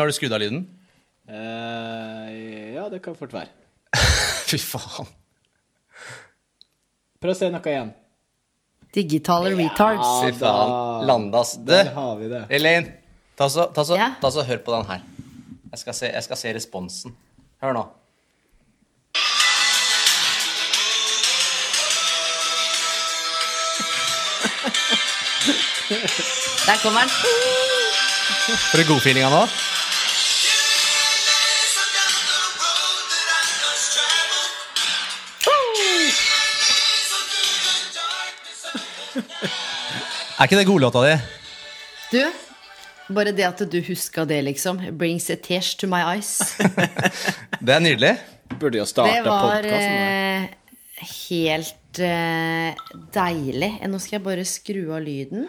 Tommy, har du skrudd av lyden? Eh, ja, det kan fort være. Fy faen. Prøv å se noe igjen. Digitale retards. Fy faen. Landas. Du, Der har vi det. Elaine, ta så, ta, så, Ja? ta så hør på den her. Jeg skal, se, jeg skal se responsen. Hør nå. Der kommer den. Får du godfeelinga nå? Er ikke det godlåta di? Du, bare det at du huska det, liksom. Brings a tears to my eyes. Det er nydelig. Burde jo Det starta var podkasten. eh, helt eh, deilig. Nå skal jeg bare skru av lyden.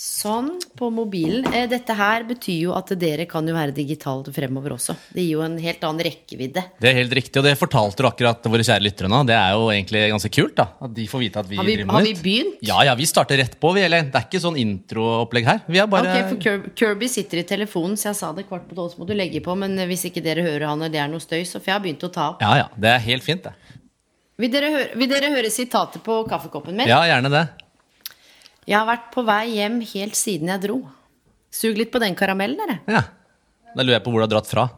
Sånn, på mobilen. Eh, dette her betyr jo at dere kan jo være digitale fremover også. Det gir jo en helt annen rekkevidde. Det er helt riktig, og det fortalte du akkurat våre kjære lyttere nå. Det er jo egentlig ganske kult, da. At de får vite at vi, Har vi, driver har vi begynt? Ja, ja, vi starter rett på, vi, Elaine. Det er ikke sånn introopplegg her. Vi er bare Ok, for Kirby, Kirby sitter i telefonen, så jeg sa det kvart på tolv, så må du legge på. Men hvis ikke dere hører han og det er noe støy, så får jeg begynt å ta opp. Ja, ja. Det er helt fint, det. Vil dere, høre, vil dere høre sitatet på kaffekoppen min? Ja, gjerne det. Jeg har vært på vei hjem helt siden jeg dro. Sug litt på den karamellen, dere. Ja. Da lurer jeg på hvor du har dratt fra.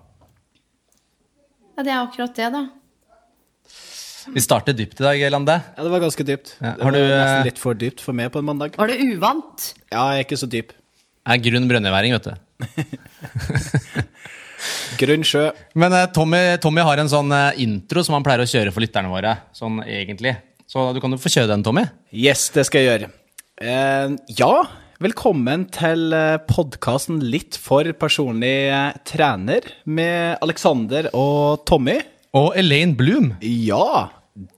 Ja, det er akkurat det, da. Vi starter dypt i dag, Lande. Ja, det var ganske dypt. Ja, Det har var du, eh, nesten litt for dypt for meg på en mandag. Var det uvant? Ja, jeg er ikke så dyp. Er grunn brønnøyværing, vet du. Grunn sjø. Men uh, Tommy, Tommy har en sånn uh, intro som han pleier å kjøre for lytterne våre. Sånn egentlig. Så du kan jo få kjøre den, Tommy. Yes, det skal jeg gjøre. Eh, ja, velkommen til podkasten Litt for personlig eh, trener med Alexander og Tommy. Og Elaine Bloom. Ja,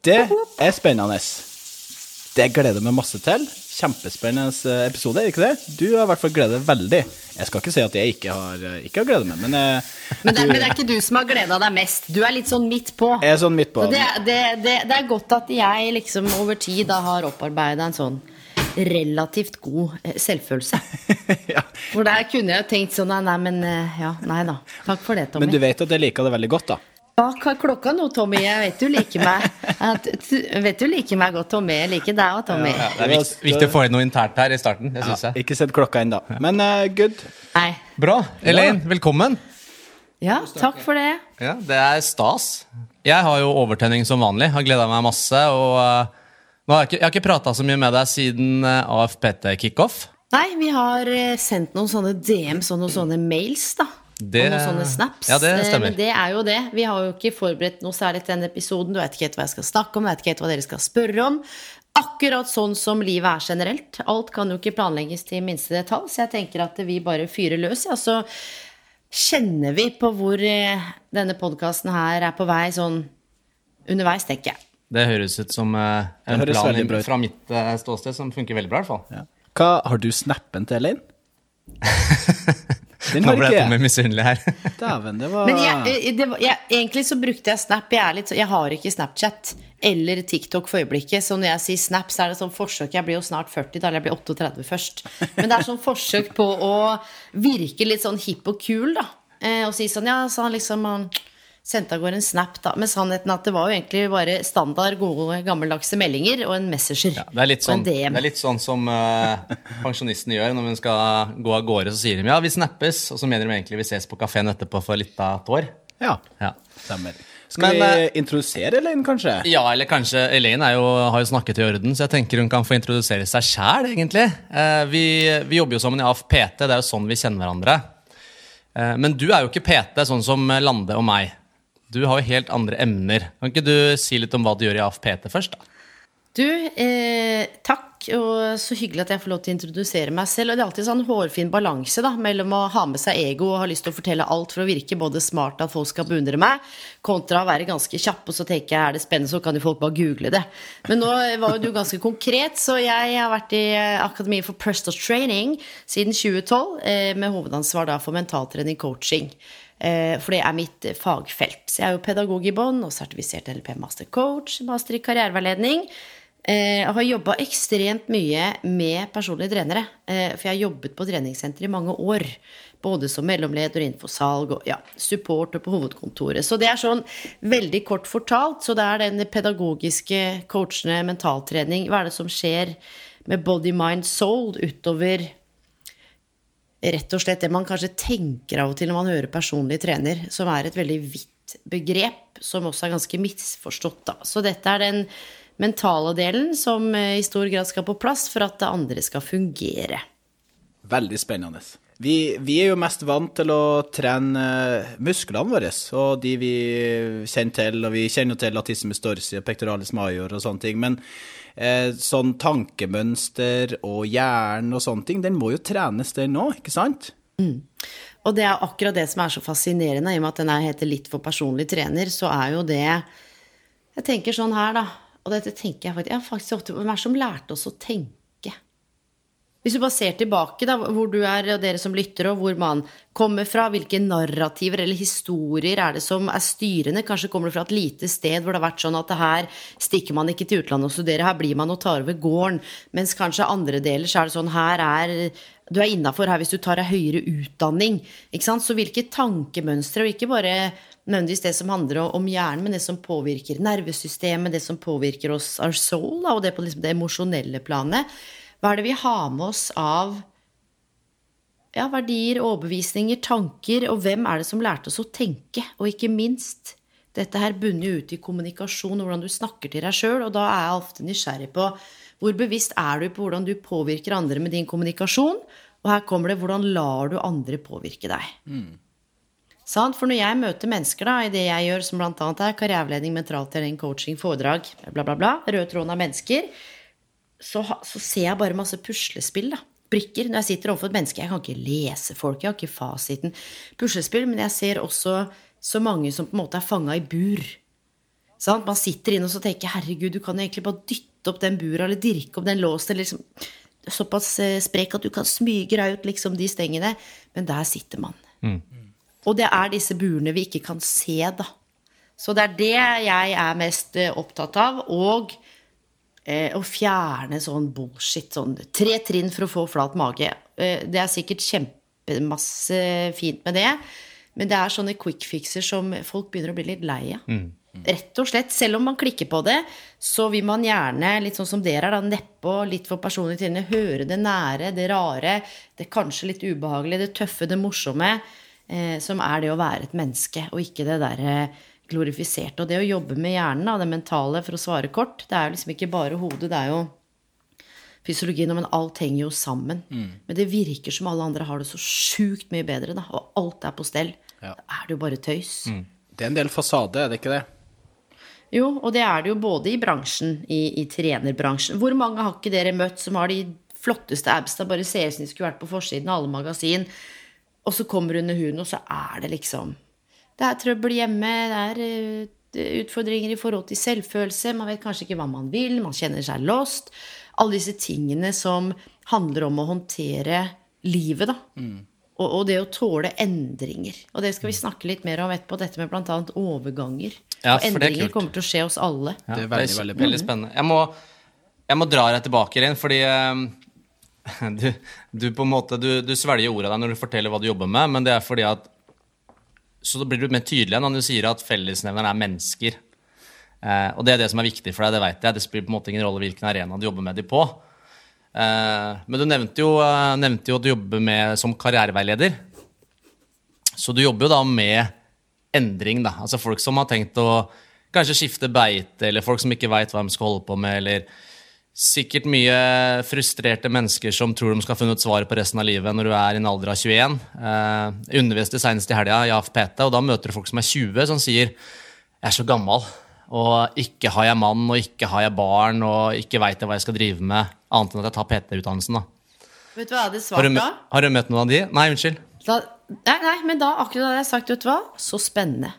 det er spennende. Det gleder jeg meg masse til. Kjempespennende eh, episode, er det ikke det? Du har i hvert fall gledet deg veldig. Jeg skal ikke si at jeg ikke har, eh, ikke har gledet meg, men, eh, Men det, du men det er ikke du som har gleda deg mest. Du er litt sånn midt på. jeg er sånn midt på. Så det, det, det, det er godt at jeg liksom over tid da har opparbeida en sånn relativt god eh, selvfølelse. ja. For der kunne jeg tenkt sånn Nei, nei, men eh, ja, nei da. Takk for det, Tommy. Men du vet at jeg liker det veldig godt, da. Bak har klokka nå, Tommy? Jeg vet du liker meg. At, vet du liker meg godt, Tommy. Jeg liker deg òg, Tommy. Ja, det er viktig, viktig å få inn noe internt her i starten. Det synes jeg. Ikke sett klokka ennå. Men uh, good. Nei. Bra. Elaine, velkommen. Ja, takk for det. Ja, Det er stas. Jeg har jo overtenning som vanlig. Har gleda meg masse. Og nå har jeg ikke, jeg har ikke prata så mye med deg siden eh, AFPT-kickoff. Nei, vi har eh, sendt noen sånne DMs og noen sånne mails, da. Det- Og noen sånne snaps. Ja, det Eh, stemmer. Men det er jo det. Vi har jo ikke forberedt noe særlig til denne episoden. Du vet ikke helt hva jeg skal snakke om, du vet ikke helt hva dere skal spørre om. Akkurat sånn som livet er generelt. Alt kan jo ikke planlegges til minste detalj, så jeg tenker at vi bare fyrer løs, ja. Så kjenner vi på hvor denne podkasten her er på vei sånn underveis, tenker jeg. Det høres ut som uh, en plan veldig fra mitt uh, ståsted som funker veldig bra, i hvert fall. Ja. Hva, har du snappen til Elaine? Den Nå ble jeg tomme misunnelig her. Dæven, det var Men jeg, eh, det, var- jeg, egentlig så brukte jeg Snap. Jeg, er litt, jeg har ikke Snapchat eller TikTok for øyeblikket. Så når jeg sier Snap, så er det sånn forsøk Jeg blir jo snart 40, da, eller jeg blir 38 først. Men det er sånn forsøk på å virke litt sånn hipp og kul, da. Eh, og si sånn, ja, så han liksom han sendte av gårde en Snap, da. med sannheten at det var jo egentlig bare standard, gode, gammeldagse meldinger og en Messenger. Det er litt og en DM. det er litt sånn som uh, pensjonistene gjør når hun skal gå av gårde. Så sier de ja, vi snappes, og så mener de egentlig vi ses på kafeen etterpå for litt av et år. Ja, Ja. stemmer. Skal Men, vi eh, introdusere Elaine, kanskje? Ja, eller kanskje Elaine er jo, har jo snakket i orden, så jeg tenker hun kan få introdusere seg sjæl, egentlig. Uh, vi, vi jobber jo sammen i AFPT, det er jo sånn vi kjenner hverandre. Eh, men du er jo ikke PT, sånn som Lande og meg. Du har jo helt andre emner. Kan ikke du si litt om hva du gjør i AFPT først, da? Du, eh, takk, og så hyggelig at jeg får lov til å introdusere meg selv. Og det er alltid sånn hårfin balanse da, mellom å ha med seg ego og ha lyst til å fortelle alt for å virke både smart at folk skal beundre meg, kontra å være ganske kjapp, og så tenker jeg er det spennende, så kan jo folk bare google det. Men nå var jo du ganske konkret, så jeg har vært i eh, Akademiet for Prestos Training siden 2012, eh, med hovedansvar da for mentaltrening coaching. Eh, For det er mitt eh, fagfelt. Så jeg er jo pedagog i bånn og sertifisert LP master coach, master i karriereveiledning. Eh, jeg har jobba ekstremt mye med personlige trenere. Eh, for jeg har jobbet på treningssenter i mange år. Både som mellomleder innenfor salg og ja, support og på hovedkontoret. Så det er sånn veldig kort fortalt. Så det er den pedagogiske, coachende mentaltrening. Hva er det som skjer med body, mind, soul utover rett og slett det man kanskje tenker av og til når man hører personlig trener, som er et veldig vidt begrep, som også er ganske misforstått, da. Så dette er den mentale delen som eh, i stor grad skal på plass for at det andre skal fungere. Veldig spennende. Vi, vi, er jo mest vant til å trene musklene våre, og de vi kjenner til. Og vi kjenner til latissimus dorsi og pectoralis major og sånne ting. Men eh, sånn tankemønster og hjernen og sånne ting, den må jo trenes, den òg, ikke sant? Mm. Og det er akkurat det som er så fascinerende, i og med at den heter Litt for personlig trener, så er jo det Jeg tenker sånn her, da, og dette tenker jeg faktisk, jeg har faktisk ofte Hvem er det som lærte oss å tenke? Hvis du bare ser tilbake, da, hvor du er, og dere som lytter, og hvor man kommer fra, hvilke narrativer eller historier er det som er styrende? Kanskje kommer du fra et lite sted hvor det har vært sånn at her stikker man ikke til utlandet og studerer, her blir man og tar over gården. Mens kanskje andre deler så er det sånn her er du er innafor her hvis du tar deg høyere utdanning. Ikke sant? Så hvilke tankemønstre, og ikke bare nødvendigvis det som handler om hjernen, men det som påvirker nervesystemet, det som påvirker oss, our soul, og det på liksom det emosjonelle planet hva er det vi har med oss av ja, verdier, overbevisninger, tanker, og hvem er det som lærte oss å tenke? Og ikke minst, dette her bunner ut i kommunikasjon hvordan du snakker til deg sjøl, og da er jeg ofte nysgjerrig på hvor bevisst er du på hvordan du påvirker andre med din kommunikasjon? Og her kommer det hvordan lar du andre påvirke deg? Mm. For når jeg møter mennesker da, i det jeg gjør, som bl.a. er karriereveiledning, mentaltrening, coaching, foredrag, bla, bla, bla, rød tråd av mennesker, så, så, ser jeg bare masse puslespill. da, Brikker. Når jeg sitter overfor et menneske Jeg kan ikke lese folk, jeg har ikke fasiten. Puslespill, men jeg ser også så mange som på en måte er fanga i bur. Sant? Man sitter inne og så tenker 'herregud, du kan egentlig bare dytte opp den bura', eller dirke opp den låsen, eller liksom såpass eh, sprek at du kan smyge deg ut liksom de stengene. Men der sitter man. Mm. Og det er disse burene vi ikke kan se, da. Så det er det jeg er mest eh, opptatt av. Og å fjerne sånn bullshit. Sånn tre trinn for å få flat mage. Eh, det er sikkert kjempemasse fint med det. Men det er sånne quick fixer som folk begynner å bli litt lei av. Mm. Rett og slett. Selv om man klikker på det, så vil man gjerne, litt sånn som dere er, da, nedpå, litt for personlig til høre det nære, det rare, det kanskje litt ubehagelige, det tøffe, det morsomme, eh, som er det å være et menneske, og ikke det derre eh, glorifisert. Og det å jobbe med hjernen, det mentale, for å svare kort, det er jo liksom ikke bare hodet, det er jo fysiologien, men alt henger jo sammen. Mm. Men det virker som alle andre har det så sjukt mye bedre, da, og alt er på stell. Ja. Da er det jo bare tøys. Mm. Det er en del fasade, er det ikke det? Jo, og det er det jo både i bransjen, i, i trenerbransjen. Hvor mange har ikke dere møtt som har de flotteste absa, bare ser ut som de skulle vært på forsiden av alle magasin, og så kommer under huden, og så er det liksom det er trøbbel hjemme, det er eh, utfordringer i forhold til selvfølelse, man vet kanskje ikke hva man vil, man kjenner seg lost. Alle disse tingene som handler om å håndtere livet, da. Mm. Og, og, det å tåle endringer. Og det skal vi snakke litt mer om etterpå, dette med bl.a. overganger. Ja, og endringer kommer til å skje hos alle. Ja, det er veldig, veldig, veldig spennende. Jeg må, jeg må, dra deg tilbake igjen, fordi um, du, du, på en måte, du, du svelger ordene når du forteller hva du jobber med, men det er fordi at så da blir du mer tydelig når du sier at fellesnevneren er mennesker. Eh, og det er det som er viktig for deg, det vet jeg. Det spiller på en måte ingen rolle hvilken arena du jobber med dem på. Eh, men du nevnte jo, uh, nevnte jo, at du jobber med, som karriereveileder. Så du jobber jo da med endring, da. Altså folk som har tenkt å kanskje skifte beite, eller folk som ikke veit hva de skal holde på med, eller Sikkert mye frustrerte mennesker som tror de skal ha funnet svaret på resten av livet når du er i en alder av 21. Eh, underviste senest i helga i AFPT, og da møter du folk som er 20, som sier 'Jeg er så gammel, og ikke har jeg mann, og ikke har jeg barn, og ikke veit jeg hva jeg skal drive med, annet enn at jeg tar PT-utdannelsen', da. Vet du hva jeg hadde svart da? Har du møtt noen av de? Nei, unnskyld. Da, nei, nei, men da akkurat hadde jeg sagt, vet du hva, så spennende.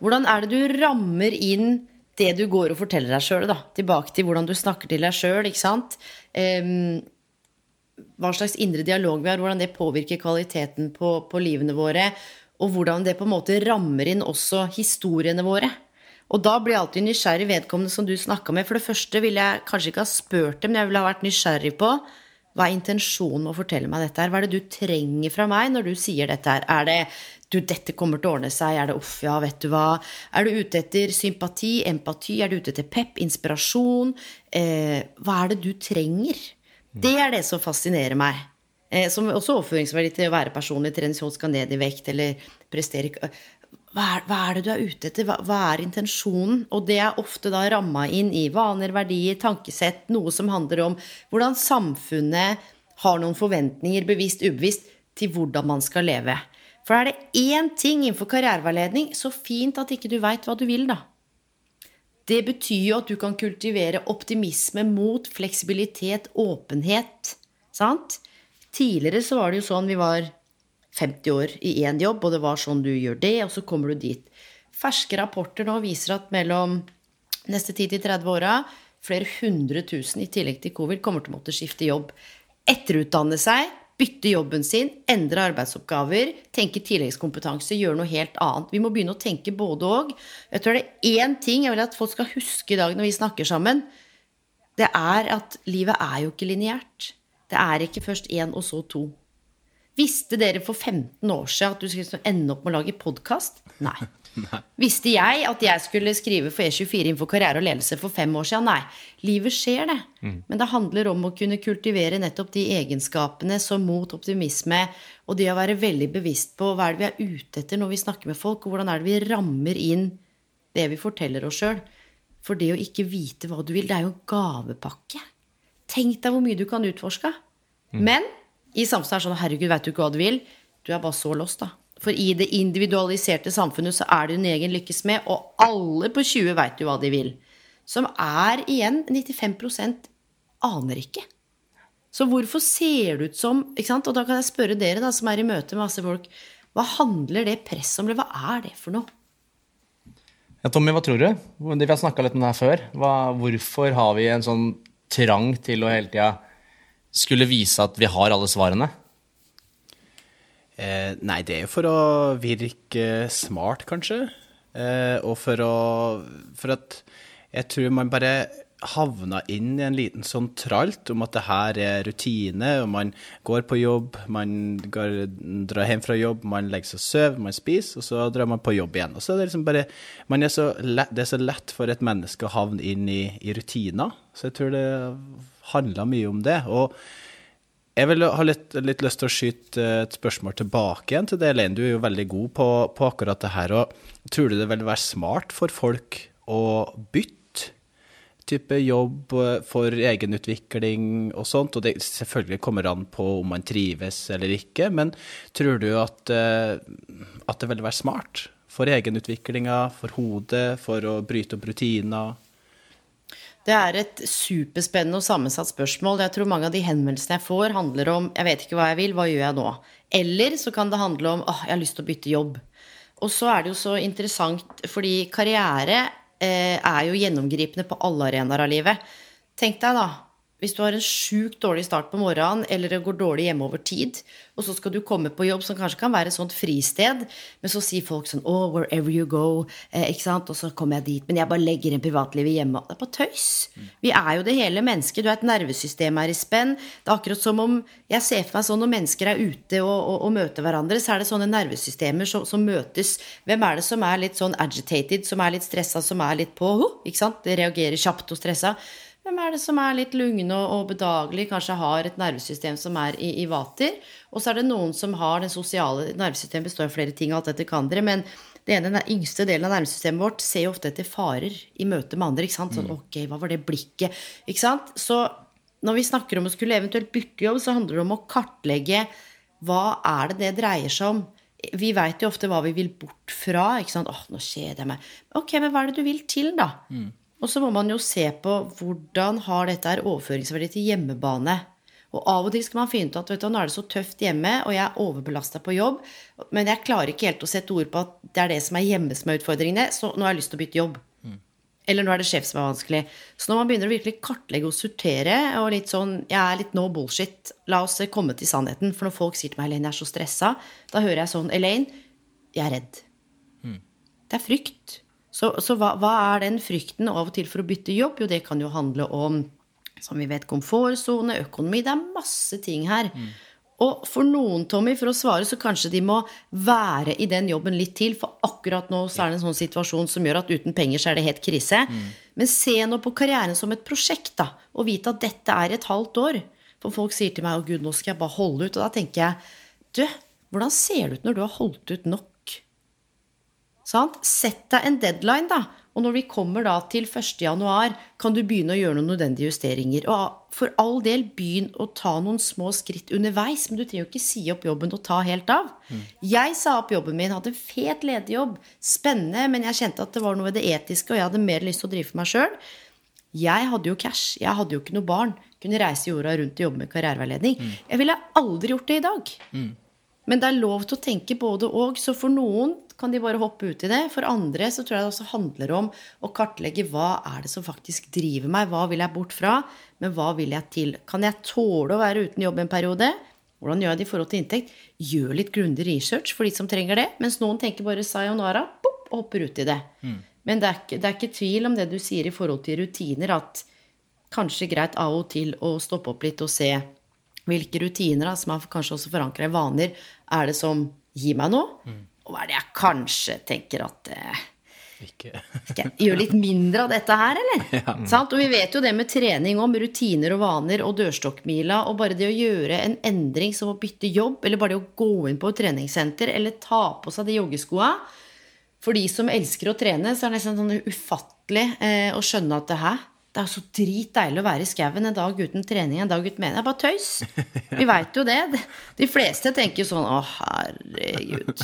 Hvordan er det du rammer inn det du går og forteller deg sjøl, tilbake til hvordan du snakker til deg sjøl, ikke sant. Um, hva slags indre dialog vi har, hvordan det påvirker kvaliteten på, på, livene våre. Og hvordan det på en måte rammer inn også historiene våre. Og da blir jeg alltid nysgjerrig vedkommende som du snakka med. For det første ville jeg kanskje ikke ha spurt dem, men jeg ville ha vært nysgjerrig på hva er intensjonen med å fortelle meg dette her? Hva er det du trenger fra meg når du sier dette her? Er det du, dette kommer til å ordne seg? Er det uff, ja, vet du hva? Er du ute etter sympati, empati? Er du ute etter pep, inspirasjon? Eh, hva er det du trenger? Det er det som fascinerer meg. Eh, som også overføringsverdi til å være personlig trener som skal ned i vekt eller prestere hva er, hva er, det du er ute etter? Hva, hva, er intensjonen? Og det er ofte da ramma inn i vaner, verdier, tankesett, noe som handler om hvordan samfunnet har noen forventninger, bevisst, ubevisst, til hvordan man skal leve. For er det én ting innenfor karriereveiledning, så fint at ikke du veit hva du vil, da. Det betyr jo at du kan kultivere optimisme mot fleksibilitet, åpenhet. Sant? Tidligere så var det jo sånn vi var 50 år i én jobb, og det var sånn du gjør det, og så kommer du dit. Ferske rapporter nå viser at mellom neste 10-30 åra flere hundre tusen i tillegg til covid kommer til å måtte skifte jobb. Etterutdanne seg, bytte jobben sin, endre arbeidsoppgaver, tenke tilleggskompetanse, gjøre noe helt annet. Vi må begynne å tenke både og. Jeg tror det er én ting jeg vil at folk skal huske i dag når vi snakker sammen. Det er at livet er jo ikke lineært. Det er ikke først én og så to. Visste dere for 15 år siden at du skulle ende opp med å lage podkast? Nei. Nei. Visste jeg at jeg skulle skrive for E24 innenfor karriere og ledelse for fem år siden? Nei. Livet skjer, det. Mm. Men det handler om å kunne kultivere nettopp de egenskapene som mot optimisme, og det å være veldig bevisst på hva er det vi er ute etter når vi snakker med folk, og hvordan er det vi rammer inn det vi forteller oss sjøl. For det å ikke vite hva du vil, det er jo en gavepakke. Tenk deg hvor mye du kan utforske. Mm. Men i samfunnet er sånn Herregud, veit du ikke hva du vil? Du er bare så lost, da. For i det individualiserte samfunnet så er det din egen lykkes med, og alle på 20 veit jo hva de vil. Som er igjen 95 aner ikke. Så hvorfor ser det ut som ikke sant? Og da kan jeg spørre dere, da, som er i møte med masse folk, hva handler det presset om, eller hva er det for noe? Ja, Tommy, hva tror du? Vi har snakka litt om det her før. Hva, hvorfor har vi en sånn trang til å hele tida skulle vise at vi har alle svarene? Eh, nei, det er jo for å virke smart, kanskje. Eh, og for å For at jeg tror man bare havna inn i en liten sånn tralt om at det her er rutine, og man går på jobb, man går, drar hjem fra jobb, man legger seg og sover, man spiser, og så drar man på jobb igjen. Og så er det liksom bare er lett, Det er så lett for et menneske å havne inn i, i rutiner. Så jeg tror det handla mye om det. Og jeg vil ha litt, litt, lyst til å skyte et spørsmål tilbake igjen til det, Elaine. Du er jo veldig god på, på, akkurat det her. og Tror du det vil være smart for folk å bytte type jobb for egenutvikling og sånt? Og det selvfølgelig kommer an på om man trives eller ikke, men tror du at, eh, at det vil være smart for egenutviklinga, for hodet, for å bryte opp rutiner? Det er et superspennende og sammensatt spørsmål. Jeg tror mange av de henvendelsene jeg får, handler om 'jeg vet ikke hva jeg vil, hva gjør jeg nå?' Eller så kan det handle om 'åh, jeg har lyst til å bytte jobb'. Og så er det jo så interessant, fordi karriere eh, er jo gjennomgripende på alle arenaer av livet. Tenk deg, da, hvis du har en sjukt dårlig start på morgenen, eller det går dårlig hjemme over tid, og så skal du komme på jobb som kanskje kan være et sånt fristed, men så sier folk sånn Oh, wherever you go. Eh, ikke sant? Og så kommer jeg dit. Men jeg bare legger inn privatlivet hjemme. Det er bare tøys. Vi er jo det hele mennesket. Du er et nervesystem her i spenn. Det er akkurat som om Jeg ser for meg sånn når mennesker er ute og, og, og møter hverandre, så er det sånne nervesystemer som, som, møtes. Hvem er det som er litt sånn agitated, som er litt stressa, som er litt på? Ikke sant? Det reagerer kjapt og stressa. Hvem er det som er litt lugne og bedagelig, kanskje har et nervesystem som er i, i vater? Og så er det noen som har det sosiale nervesystemet består av flere ting, alt dette kan dere, men det ene, den yngste delen av nervesystemet vårt ser jo ofte etter farer i møte med andre. ikke sant? Sånn, mm. ok, hva var det blikket? Ikke sant? Så når vi snakker om å skulle eventuelt bytte jobb, så handler det om å kartlegge hva er det det dreier seg om. Vi veit jo ofte hva vi vil bort fra. ikke sant? åh, nå kjeder jeg meg. Ok, men hva er det du vil til, da? Mm. Og så må man jo se på hvordan har dette her overføringsverdi til hjemmebane. Og av og til skal man finne ut at vet du, nå er det så tøft hjemme, og jeg er overbelasta på jobb, men jeg klarer ikke helt å sette ord på at det er det som er hjemme som er utfordringene, så nå har jeg lyst til å bytte jobb. Mm. Eller nå er det sjef som er vanskelig. Så når man begynner å virkelig kartlegge og sortere, og litt sånn Jeg er litt no bullshit. La oss komme til sannheten. For når folk sier til meg 'Elaine, jeg er så stressa', da hører jeg sånn 'Elaine, jeg er redd'. Mm. Det er frykt. Så, så hva, hva er den frykten av og til for å bytte jobb? Jo, det kan jo handle om, som vi vet, komfortsone, økonomi. Det er masse ting her. Og for noen, Tommy, for å svare, så kanskje de må være i den jobben litt til. For akkurat nå så er det en sånn situasjon som gjør at uten penger så er det helt krise. Men se nå på karrieren som et prosjekt, da. Og vite at dette er et halvt år. For folk sier til meg 'Å, gud, nå skal jeg bare holde ut'. Og da tenker jeg Du, hvordan ser det ut når du har holdt ut nok? Sant? Sett deg en deadline, da. Og når vi kommer da til 1. januar, kan du begynne å gjøre noen nødvendige justeringer. Og for all del, begynn å ta noen små skritt underveis. Men du trenger jo ikke si opp jobben og ta helt av. Jeg sa opp jobben min, hadde en fet lederjobb. Spennende, men jeg kjente at det var noe ved det etiske, og jeg hadde mer lyst til å drive for meg sjøl. Jeg hadde jo cash. Jeg hadde jo ikke noe barn. Kunne reise jorda rundt og jobbe med karriereveiledning. Jeg ville aldri gjort det i dag. Men det er lov til å tenke både og. Så for noen kan de bare hoppe ut i det. For andre så tror jeg det også handler om å kartlegge hva er det som faktisk driver meg. Hva vil jeg bort fra, men hva vil jeg til? Kan jeg tåle å være uten jobb en periode? Hvordan gjør jeg det i forhold til inntekt? Gjør litt grundig research for de som trenger det. Mens noen tenker bare sayonara pop, og hopper ut i det. Men det er, ikke, det er ikke tvil om det du sier i forhold til rutiner, at kanskje greit av og til å stoppe opp litt og se hvilke rutiner da, som er kanskje også forankra i vaner, er det som gir meg noe? Og hva er det jeg kanskje tenker at eh, Ikke skal jeg gjøre litt mindre av dette her, eller? Sant? Og vi vet jo det med trening om rutiner og vaner og dørstokkmila, og bare det å gjøre en endring som å bytte jobb, eller bare det å gå inn på et treningssenter, eller ta på seg de joggeskoa. For de som elsker å trene, så er det nesten sånn ufattelig eh, å skjønne at det her det er så dritdeilig å være i skauen en dag uten trening, en dag uten mening. Det er bare tøys. Vi veit jo det. De fleste tenker sånn Å, herregud.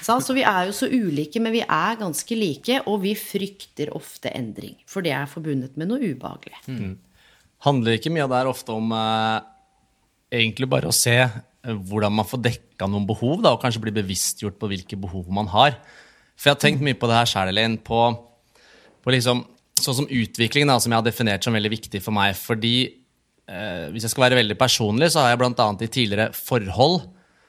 Så Så vi er jo så ulike, men vi er ganske like, og vi frykter ofte endring. For det er forbundet med noe ubehagelig. Handler ikke mye av det her ofte om eh, egentlig bare å se eh, hvordan man får dekka noen behov, da, og kanskje bli bevisstgjort på hvilke behov man har? For jeg har tenkt mye på det her sjæl, Elin. på, på liksom, sånn som utvikling, da, som jeg har definert som veldig viktig for meg. Fordi eh, hvis jeg skal være veldig personlig, så har jeg bl.a. i tidligere forhold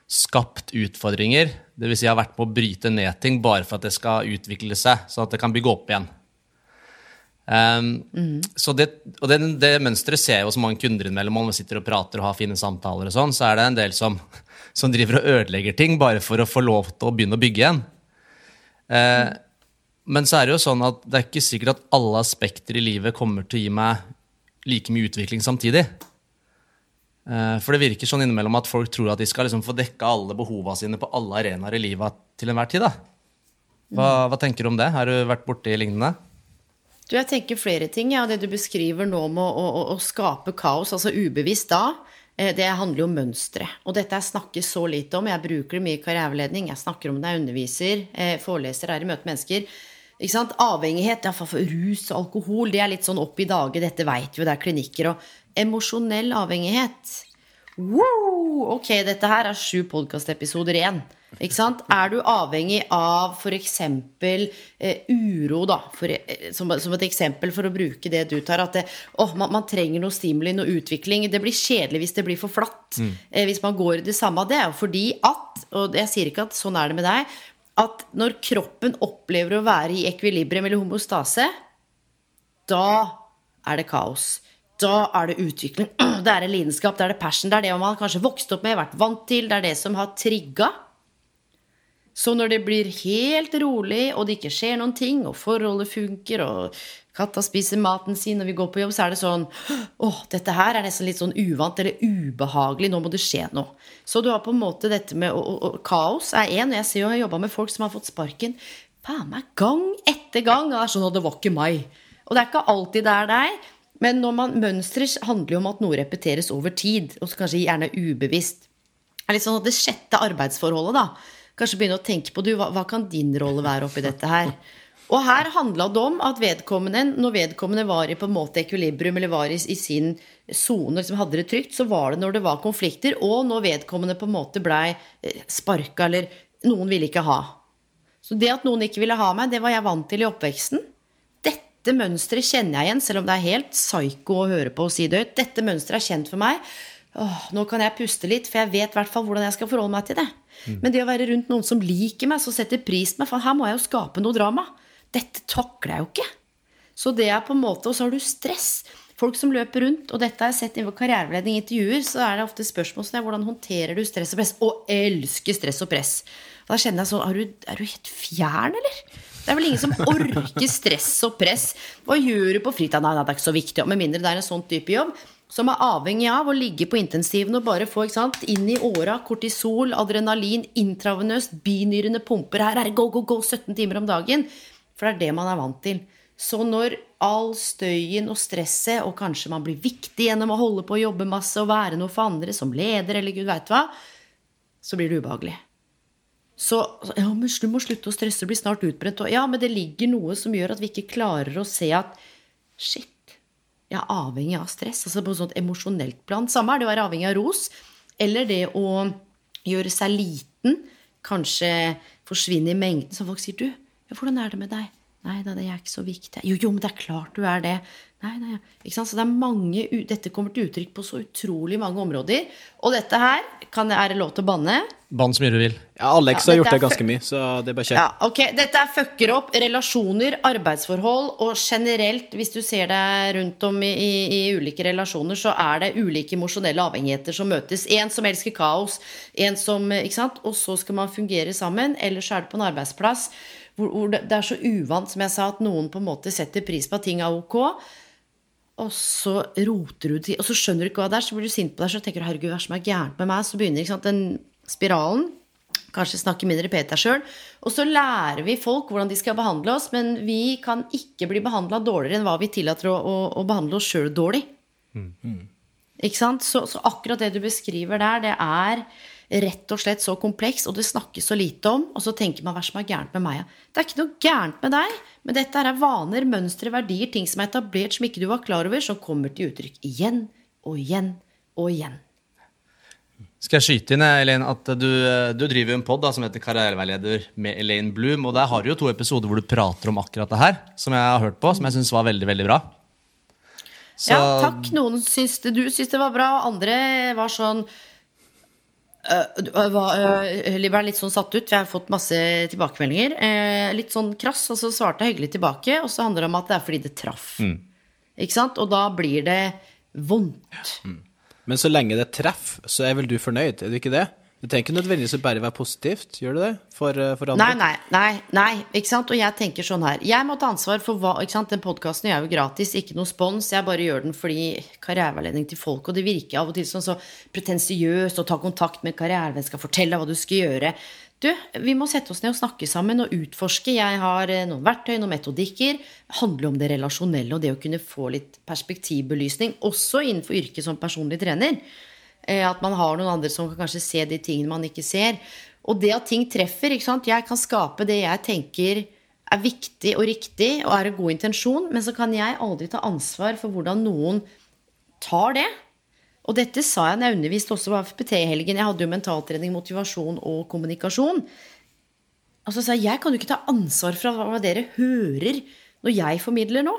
skapt utfordringer. Dvs. Si jeg har vært med å bryte ned ting bare for at det skal utvikle seg, sånn at det kan bygge opp igjen. Um, så det, og det, det mønsteret ser jeg hos mange kunder innimellom når vi sitter og prater og har fine samtaler, og sånn, så er det en del som, som driver og ødelegger ting bare for å få lov til å begynne å bygge igjen. Eh, men så er det jo sånn at det er ikke sikkert at alle aspekter i livet kommer til å gi meg like mye utvikling samtidig. Eh, For det virker sånn innimellom at folk tror at de skal liksom få dekka alle behova sine på alle arenaer i livet til enhver tid. da. Hva, hva tenker du om det? Har du vært borti lignende? Du, jeg tenker flere ting. Ja. Det du beskriver nå med å, å, å skape kaos, altså ubevisst da, eh, det handler jo om mønstre. Og dette jeg snakker så lite om. Jeg bruker det mye i karriereveiledning. Jeg snakker om det, jeg underviser, eh, foreleser, er i møte med mennesker. Ikke sant? Avhengighet, iallfall for rus og alkohol, det er litt sånn opp i dage. Dette veit vi jo, det er klinikker. Og emosjonell avhengighet. Wow! Ok, dette her er sju podkastepisoder igjen. Ikke sant? Er du avhengig av f.eks. Eh, uro, da, for, eh, som, som et eksempel for å bruke det du tar, at det, oh, man, man trenger noe stimuli, noe utvikling. Det blir kjedelig hvis det blir for flatt. Eh, hvis man går i det samme. Det er jo fordi at, og jeg sier ikke at sånn er det med deg, at når kroppen opplever å være i ekvilibrium eller homostase, da er det kaos. Da er det utvikling. Det er en lidenskap, det er det passion. Det er det man kanskje vokst opp med, vært vant til. Det er det som har trigga. Så når det blir helt rolig, og det ikke skjer noen ting, og forholdet funker, og katta spiser maten sin når vi går på jobb, så er det sånn Åh, dette her er nesten litt sånn uvant eller ubehagelig. Nå må det skje noe. Så du har på en måte dette med og, og, og Kaos er én. Jeg ser jo jeg har jobba med folk som har fått sparken faen meg gang etter gang. Og det er sånn at det var ikke meg. Og det er ikke alltid det er deg. Men når man mønstrer, handler jo om at noe repeteres over tid, og kanskje gjerne ubevisst. Det er litt sånn at det sjette arbeidsforholdet, da. Kanskje begynne å tenke på du, hva, hva kan din rolle være oppi dette her? Og her handla det om at vedkommende, når vedkommende var i på en måte ekvilibrium, eller var i, i sin sone, liksom hadde det trygt, så var det når det var konflikter, og når vedkommende på en måte blei sparka, eller noen ville ikke ha. Så det at noen ikke ville ha meg, det var jeg vant til i oppveksten. Dette mønsteret kjenner jeg igjen, selv om det er helt psyko å høre på og si det høyt. Dette mønsteret er kjent for meg. Åh, nå kan jeg puste litt, for jeg vet i hvert fall hvordan jeg skal forholde meg til det. Men det å være rundt noen som liker meg, som setter pris på meg For her må jeg jo skape noe drama. Dette takler jeg jo ikke. Så det er på en måte Og så har du stress. Folk som løper rundt, og dette har jeg sett innenfor karriereveiledning i intervjuer, så er det ofte spørsmål som er hvordan håndterer du stress og press? Og elsker stress og press. Da kjenner jeg sånn er er du helt fjern, eller? Det er vel ingen som orker stress og press. Hva gjør du på fritida? Nei, det er ikke så viktig. Med mindre det er en sånn type jobb som er avhengig av å ligge på intensiven og bare få sant, inn i åra kortisol, adrenalin, intravenøst, binyrene pumper. Her er det go, go, go 17 timer om dagen. For det er det man er vant til. Så når all støyen og stresset, og kanskje man blir viktig gjennom å holde på å jobbe masse og være noe for andre, som leder eller gud veit hva, så blir det ubehagelig. Så ja, men du må slutte å stresse, du blir snart utbrent. Og ja, men det ligger noe som gjør at vi ikke klarer å se at shit, jeg er avhengig av stress. Altså på et sånt emosjonelt plan. Samme er det å være avhengig av ros. Eller det å gjøre seg liten. Kanskje forsvinne i mengden. som folk sier du, ja, hvordan er det med deg? Nei da, det er ikke så viktig. Jo, jo, men det er klart du er det. Nei, nei, ikke sant? Så det er mange, Dette kommer til uttrykk på så utrolig mange områder. Og dette her kan, Er det lov til å banne? Bann så mye du vil. Ja, Alex Ja, har gjort det ganske mye, så det er bare kjent. Ja, ok, Dette er fucker opp relasjoner, arbeidsforhold og generelt, hvis du ser deg rundt om i, i, i ulike relasjoner, så er det ulike emosjonelle avhengigheter som møtes. En som elsker kaos, en som ikke sant? Og så skal man fungere sammen. Ellers er det på en arbeidsplass hvor, hvor det, det er så uvant, som jeg sa, at noen på en måte setter pris på at ting er ok. Og så roter du til, og så skjønner du ikke hva det er, så blir du sint på deg, så tenker du 'herregud, hva er det som er gærent med meg?' Så begynner ikke sant, den spiralen. Kanskje snakke mindre pent deg sjøl. Og så lærer vi folk hvordan de skal behandle oss, men vi kan ikke bli behandla dårligere enn hva vi tillater å, å, å behandle oss sjøl dårlig. Ikke sant? Så, så akkurat det du beskriver der, det er rett og slett så kompleks, og det snakkes så lite om. Og så tenker man hva som er gærent med meg? Det er ikke noe gærent med deg, men dette er vaner, mønstre, verdier, ting som er etablert som ikke du var klar over, som kommer til uttrykk igjen og igjen og igjen. Skal jeg skyte inn Elaine, at du, du driver en pod som heter Karriereveileder med Elaine Bloom. Og der har du jo to episoder hvor du prater om akkurat det her, som jeg har hørt på, som jeg syns var veldig, veldig bra. Så- Ja, takk. Noen syns det, du syns det var bra, og andre var sånn øh, øh, var, er litt sånn satt ut. Jeg har fått masse tilbakemeldinger. Eh, litt sånn krass, og så svarte jeg hyggelig tilbake. Og så handler det om at det er fordi det traff. Ikke sant? Og da blir det vondt. Men så lenge det treffer, så er vel du fornøyd, er du ikke det? Det trenger ikke nødvendigvis å bare være positivt, gjør du det? For, eh, for andre? Nei, nei, nei, nei, ikke sant? Og jeg tenker sånn her Jeg må ta ansvar for hva ikke sant? Den podkasten er jo gratis, ikke noe spons. Jeg bare gjør den fordi karriereveiledning til folk, og det virker av og til sånn så pretensiøst å ta kontakt med en karrierevenn skal fortelle hva du skal gjøre. Du, vi må sette oss ned og snakke sammen og utforske. Jeg har eh, noen verktøy, noen metodikker. Det handler om det relasjonelle og det å kunne få litt perspektivbelysning, også innenfor yrket som personlig trener. Eh, At man har noen andre som kan kanskje se de tingene man ikke ser. Og det at ting treffer. ikke sant? Jeg kan skape det jeg tenker er viktig og riktig og er en god intensjon, men så kan jeg aldri ta ansvar for hvordan noen tar det. Og dette sa jeg når jeg underviste også på FPT-helgen. Jeg hadde jo mentaltrening, motivasjon og kommunikasjon. Og så sa jeg jeg kan jo ikke ta ansvar for hva dere hører når jeg formidler nå.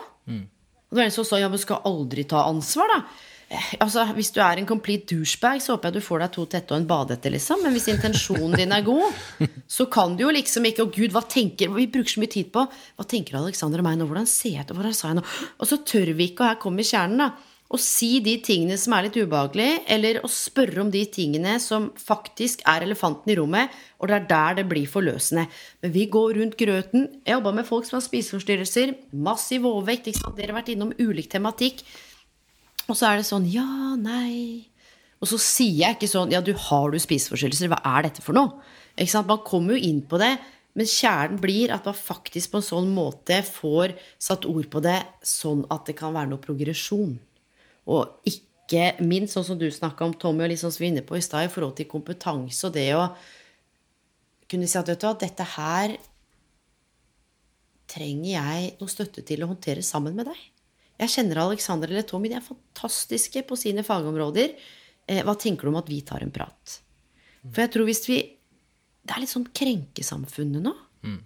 Og det var en som sa ja, men skal aldri ta ansvar, da. Altså, Hvis du er en complete douchebag, så håper jeg du får deg to tette og en badehette, liksom. Men hvis intensjonen din er god, så kan du jo liksom ikke Å, gud, hva tenker Vi bruker så mye tid på Hva tenker Alexander og meg nå? Hvordan ser jeg ut? Hvordan sa jeg nå? Og så tør vi ikke, og her kommer kjernen, da. Å si de tingene som er litt ubehagelige, eller å spørre om de tingene som faktisk er elefanten i rommet, og det er der det blir forløsende. Men vi går rundt grøten. Jeg jobba med folk som har spiseforstyrrelser, massiv overvekt, dere har vært innom ulik tematikk. Og så er det sånn ja, nei Og så sier jeg ikke sånn ja, du har du spiseforstyrrelser, hva er dette for noe? Ikke sant? Man kommer jo inn på det, men kjernen blir at man faktisk på en sånn måte får satt ord på det sånn at det kan være noe progresjon. Og ikke minst sånn som du snakka om, Tommy, og litt sånn som vi var inne på i stad, i forhold til kompetanse og det å kunne si at vet du hva, dette her trenger jeg noe støtte til å håndtere sammen med deg. Jeg kjenner Alexander eller Tommy, de er fantastiske på sine fagområder. Eh, hva tenker du om at vi tar en prat? For jeg tror hvis vi Det er litt sånn krenkesamfunnet nå. Mm.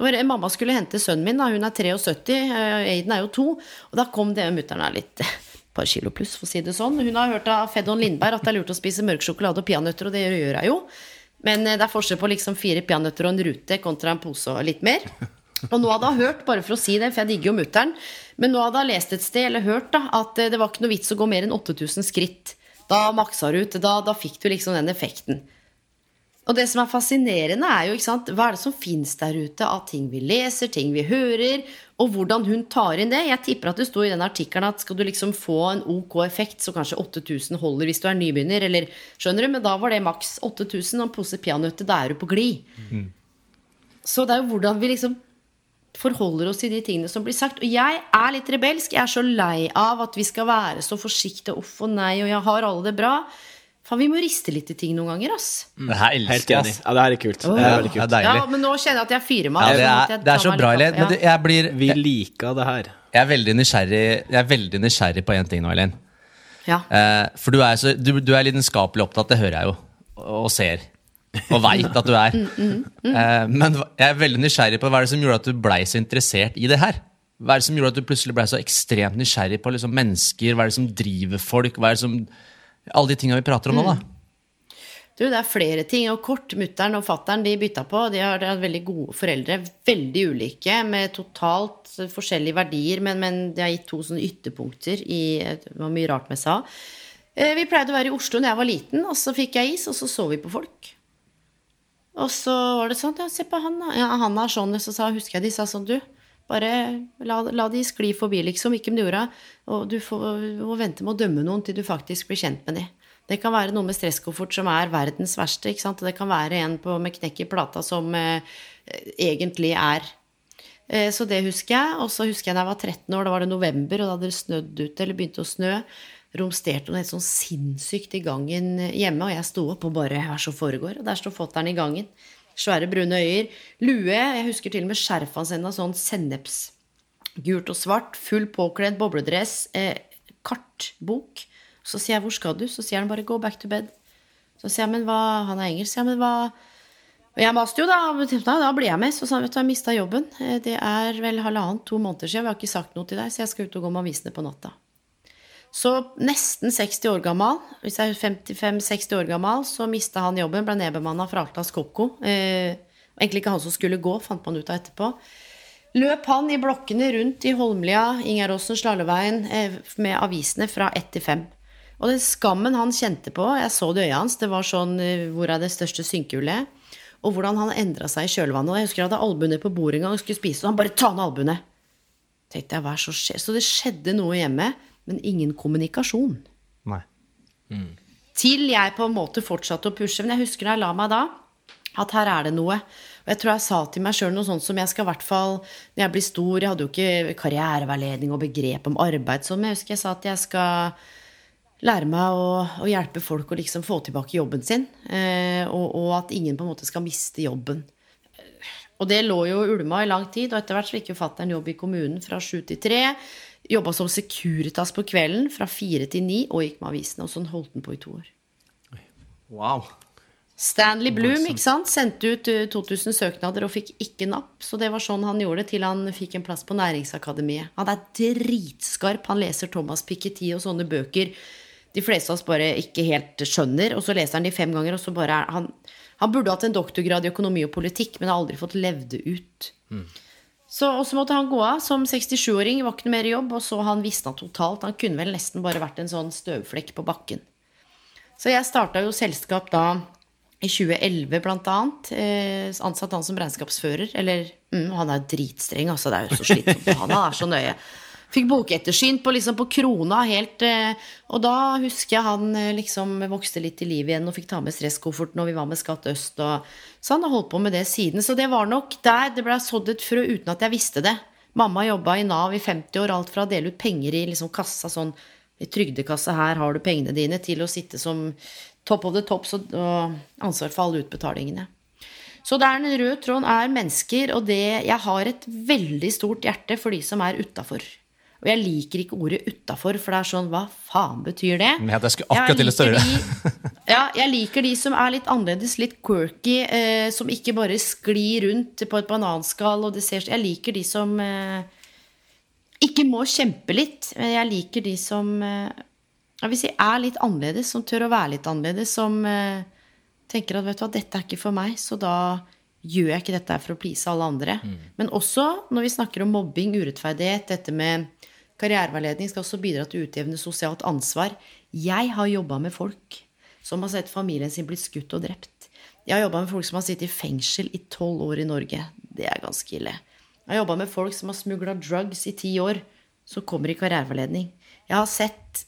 var, mamma skulle hente sønnen min, da. hun er 73, eh, Aiden er jo to. Og da kom det mutter'n er litt et par kilo pluss, for å si det sånn. Hun har hørt av Fedon Lindberg at det er lurt å spise mørk sjokolade og peanøtter, og det gjør jeg jo. Men eh, det er forskjell på liksom fire peanøtter og en rute kontra en pose og litt mer. Og nå hadde hun hørt, bare for å si det, for jeg digger jo mutter'n, men nå hadde hun lest et sted, eller hørt, da, at eh, det var ikke noe vits å gå mer enn 8000 skritt. Da maksa du ut. Da, da fikk du liksom den effekten. Og det som er fascinerende, er jo ikke sant, hva er det som fins der ute av ting vi leser, ting vi hører, og hvordan hun tar inn det. Jeg tipper at det sto i den artikkelen at skal du liksom få en ok effekt, så kanskje 8000 holder hvis du er nybegynner, eller skjønner du, men da var det maks 8000, og en pose peanøtter, da er du på glid. Så det er jo hvordan vi liksom forholder oss til de tingene som blir sagt. Og jeg er litt rebelsk. Jeg er så lei av at vi skal være så forsiktige. Uff og nei, og jeg har alle det bra. Faen, vi må riste litt i ting noen ganger, ass. Det her elsker jeg, Ja, det her er kult. Det er veldig Det er deilig. Ja, men nå kjenner jeg at jeg fyrer meg. Ja, det, er, jeg det er så bra, Elin. Men du, jeg blir Vi liker det her. Jeg er veldig nysgjerrig Jeg er veldig nysgjerrig på én ting nå, Elin. Ja. Eh, for du er, så, du, du er lidenskapelig opptatt, det hører jeg jo. Og ser. Og veit at du er. Eh, men jeg er veldig nysgjerrig på hva er det som gjorde at du blei så interessert i det her? Hva er det som gjorde at du plutselig blei så ekstremt nysgjerrig på liksom, mennesker? Hva er det som driver folk? Hva er det som Alle de tinga vi prater om nå, da. Du, det er flere ting. Og kort, mutter'n og fatter'n de bytta på. De har, hatt veldig gode foreldre. Veldig ulike, med totalt forskjellige verdier. Men, men de har gitt to sånne ytterpunkter i Det var mye rart med sa. Eh, Vi pleide å være i Oslo da jeg var liten, og så fikk jeg is, og så så vi på folk. Og så var det sånn Ja, se på han, da. Ja, han har sånn. Så sa, husker jeg de sa sånn, du. Bare la, la de skli forbi, liksom. Ikke om med gjorde Og du får, må vente med å dømme noen til du faktisk blir kjent med de. Det kan være noe med stresskoffert som er verdens verste. ikke sant? Og det kan være en på, med knekk i plata som eh, egentlig er Eh, Så det husker jeg. Og så husker jeg da jeg var 13 år, da var det november, og da hadde det snødd ute, eller begynte å snø. Romsterte noe helt sånn sinnssykt i gangen hjemme, og jeg sto opp og bare Hva som foregår? Og der står fatter'n i gangen. Svære, brune øyer. Lue. Jeg husker til og med skjerfet hans ennå, sånn sennepsgult og svart. Full påkledd bobledress. Eh, kartbok. Så sier jeg 'hvor skal du?' Så sier han bare 'go back to bed'. Så sier jeg 'men hva Han er engelsk. Ja, men hva og jeg maste jo. Da, da blir jeg med. Så sa han vet du, jeg mista jobben. Eh, Det er vel halvannet, to måneder siden. Vi har ikke sagt noe til deg, så jeg skal ut og gå med avisene på natta. Så nesten 60 år gammel, hvis jeg er 55-60 år gammel, så mista han jobben, ble nedbemanna fra Altas Koko Eh, egentlig ikke han som skulle gå, fant man ut av etterpå. Løp han i blokkene rundt i Holmlia, Ingeråsen, Slalåveien eh, med avisene fra ett til fem. Og den skammen han kjente på, jeg så det i øyet hans, det var sånn eh, hvor er det største synkehullet? Og hvordan han endra seg i kjølvannet. Jeg husker jeg hadde albuene på bordet en gang og skulle spise, og han bare ta ned albuene. Tenkte jeg, hva er så skjer? Så det skjedde noe hjemme, men ingen kommunikasjon. Nei. Til jeg på en måte fortsatte å pushe. Men jeg husker da jeg la meg da, at her er det noe. Og jeg tror jeg sa til meg sjøl noe sånt som jeg skal i hvert fall Når jeg blir stor Jeg hadde jo ikke karriereveiledning og begrep om arbeid sånn, men jeg husker jeg sa at jeg skal lære meg å, å hjelpe folk å liksom få tilbake jobben sin. Eh, og, og at ingen på en måte skal miste jobben. Og det lå jo ulma i lang tid, og etter hvert så fikk jo fatter'n jobb i kommunen fra sju til tre. Jobba som Securitas på kvelden fra fire til ni, og gikk med avisene. Og sånn holdt han på i to år. Wow. Stanley Bloom ikke sant? sendte ut eh, 2000 søknader og fikk ikke napp. Så det var sånn han gjorde det til han fikk en plass på Næringsakademiet. Han er dritskarp. Han leser Thomas Piketty og sånne bøker de fleste av oss bare ikke helt skjønner. Og så leser han de fem ganger, og så bare er han Han burde hatt en doktorgrad i økonomi og politikk, men har aldri fått levd det ut. Så, og så måtte han gå av som 67-åring, var ikke noe mer jobb, og så han visna totalt. Han kunne vel nesten bare vært en sånn støvflekk på bakken. Så jeg starta jo selskap da i 2011 blant annet. Eh, ansatt han som regnskapsfører. Eller mm, han er dritstreng, altså. Det er jo så slitsomt. Han er så nøye. Fikk bokettersyn på, liksom, på krona helt eh, Og da husker jeg han eh, liksom vokste litt i liv igjen og fikk ta med stresskofferten, når vi var med Skatt Øst. Og, så han har holdt på med det siden. Så det var nok der det ble sådd et frø uten at jeg visste det. Mamma jobba i Nav i 50 år, alt fra å dele ut penger i liksom kassa sånn i trygdekassa her har du pengene dine, til å sitte som topp of the tops og, ansvar for alle utbetalingene. Så det er røde tråden tråd er mennesker, og det Jeg har et veldig stort hjerte for de som er utafor. Og jeg liker ikke ordet 'utafor', for det er sånn Hva faen betyr det? Ja, jeg skulle akkurat til å større. de- ja, jeg liker de som er litt annerledes, litt quirky, eh, som ikke bare sklir rundt på et bananskall. Og det ser, jeg liker de som eh, ikke må kjempe litt. Men jeg liker de som eh, jeg vil si er litt annerledes, som tør å være litt annerledes. Som eh, tenker at vet du hva, dette er ikke for meg, så da Gjør jeg ikke dette for å please alle andre? Men også når vi snakker om mobbing, urettferdighet, dette med karriereveiledning skal også bidra til å utjevne sosialt ansvar. Jeg har jobba med folk som har sett familien sin blitt skutt og drept. Jeg har jobba med folk som har sittet i fengsel i tolv år i Norge. Det er ganske ille. Jeg har jobba med folk som har smugla drugs i ti år, som kommer i karriereveiledning. Jeg har sett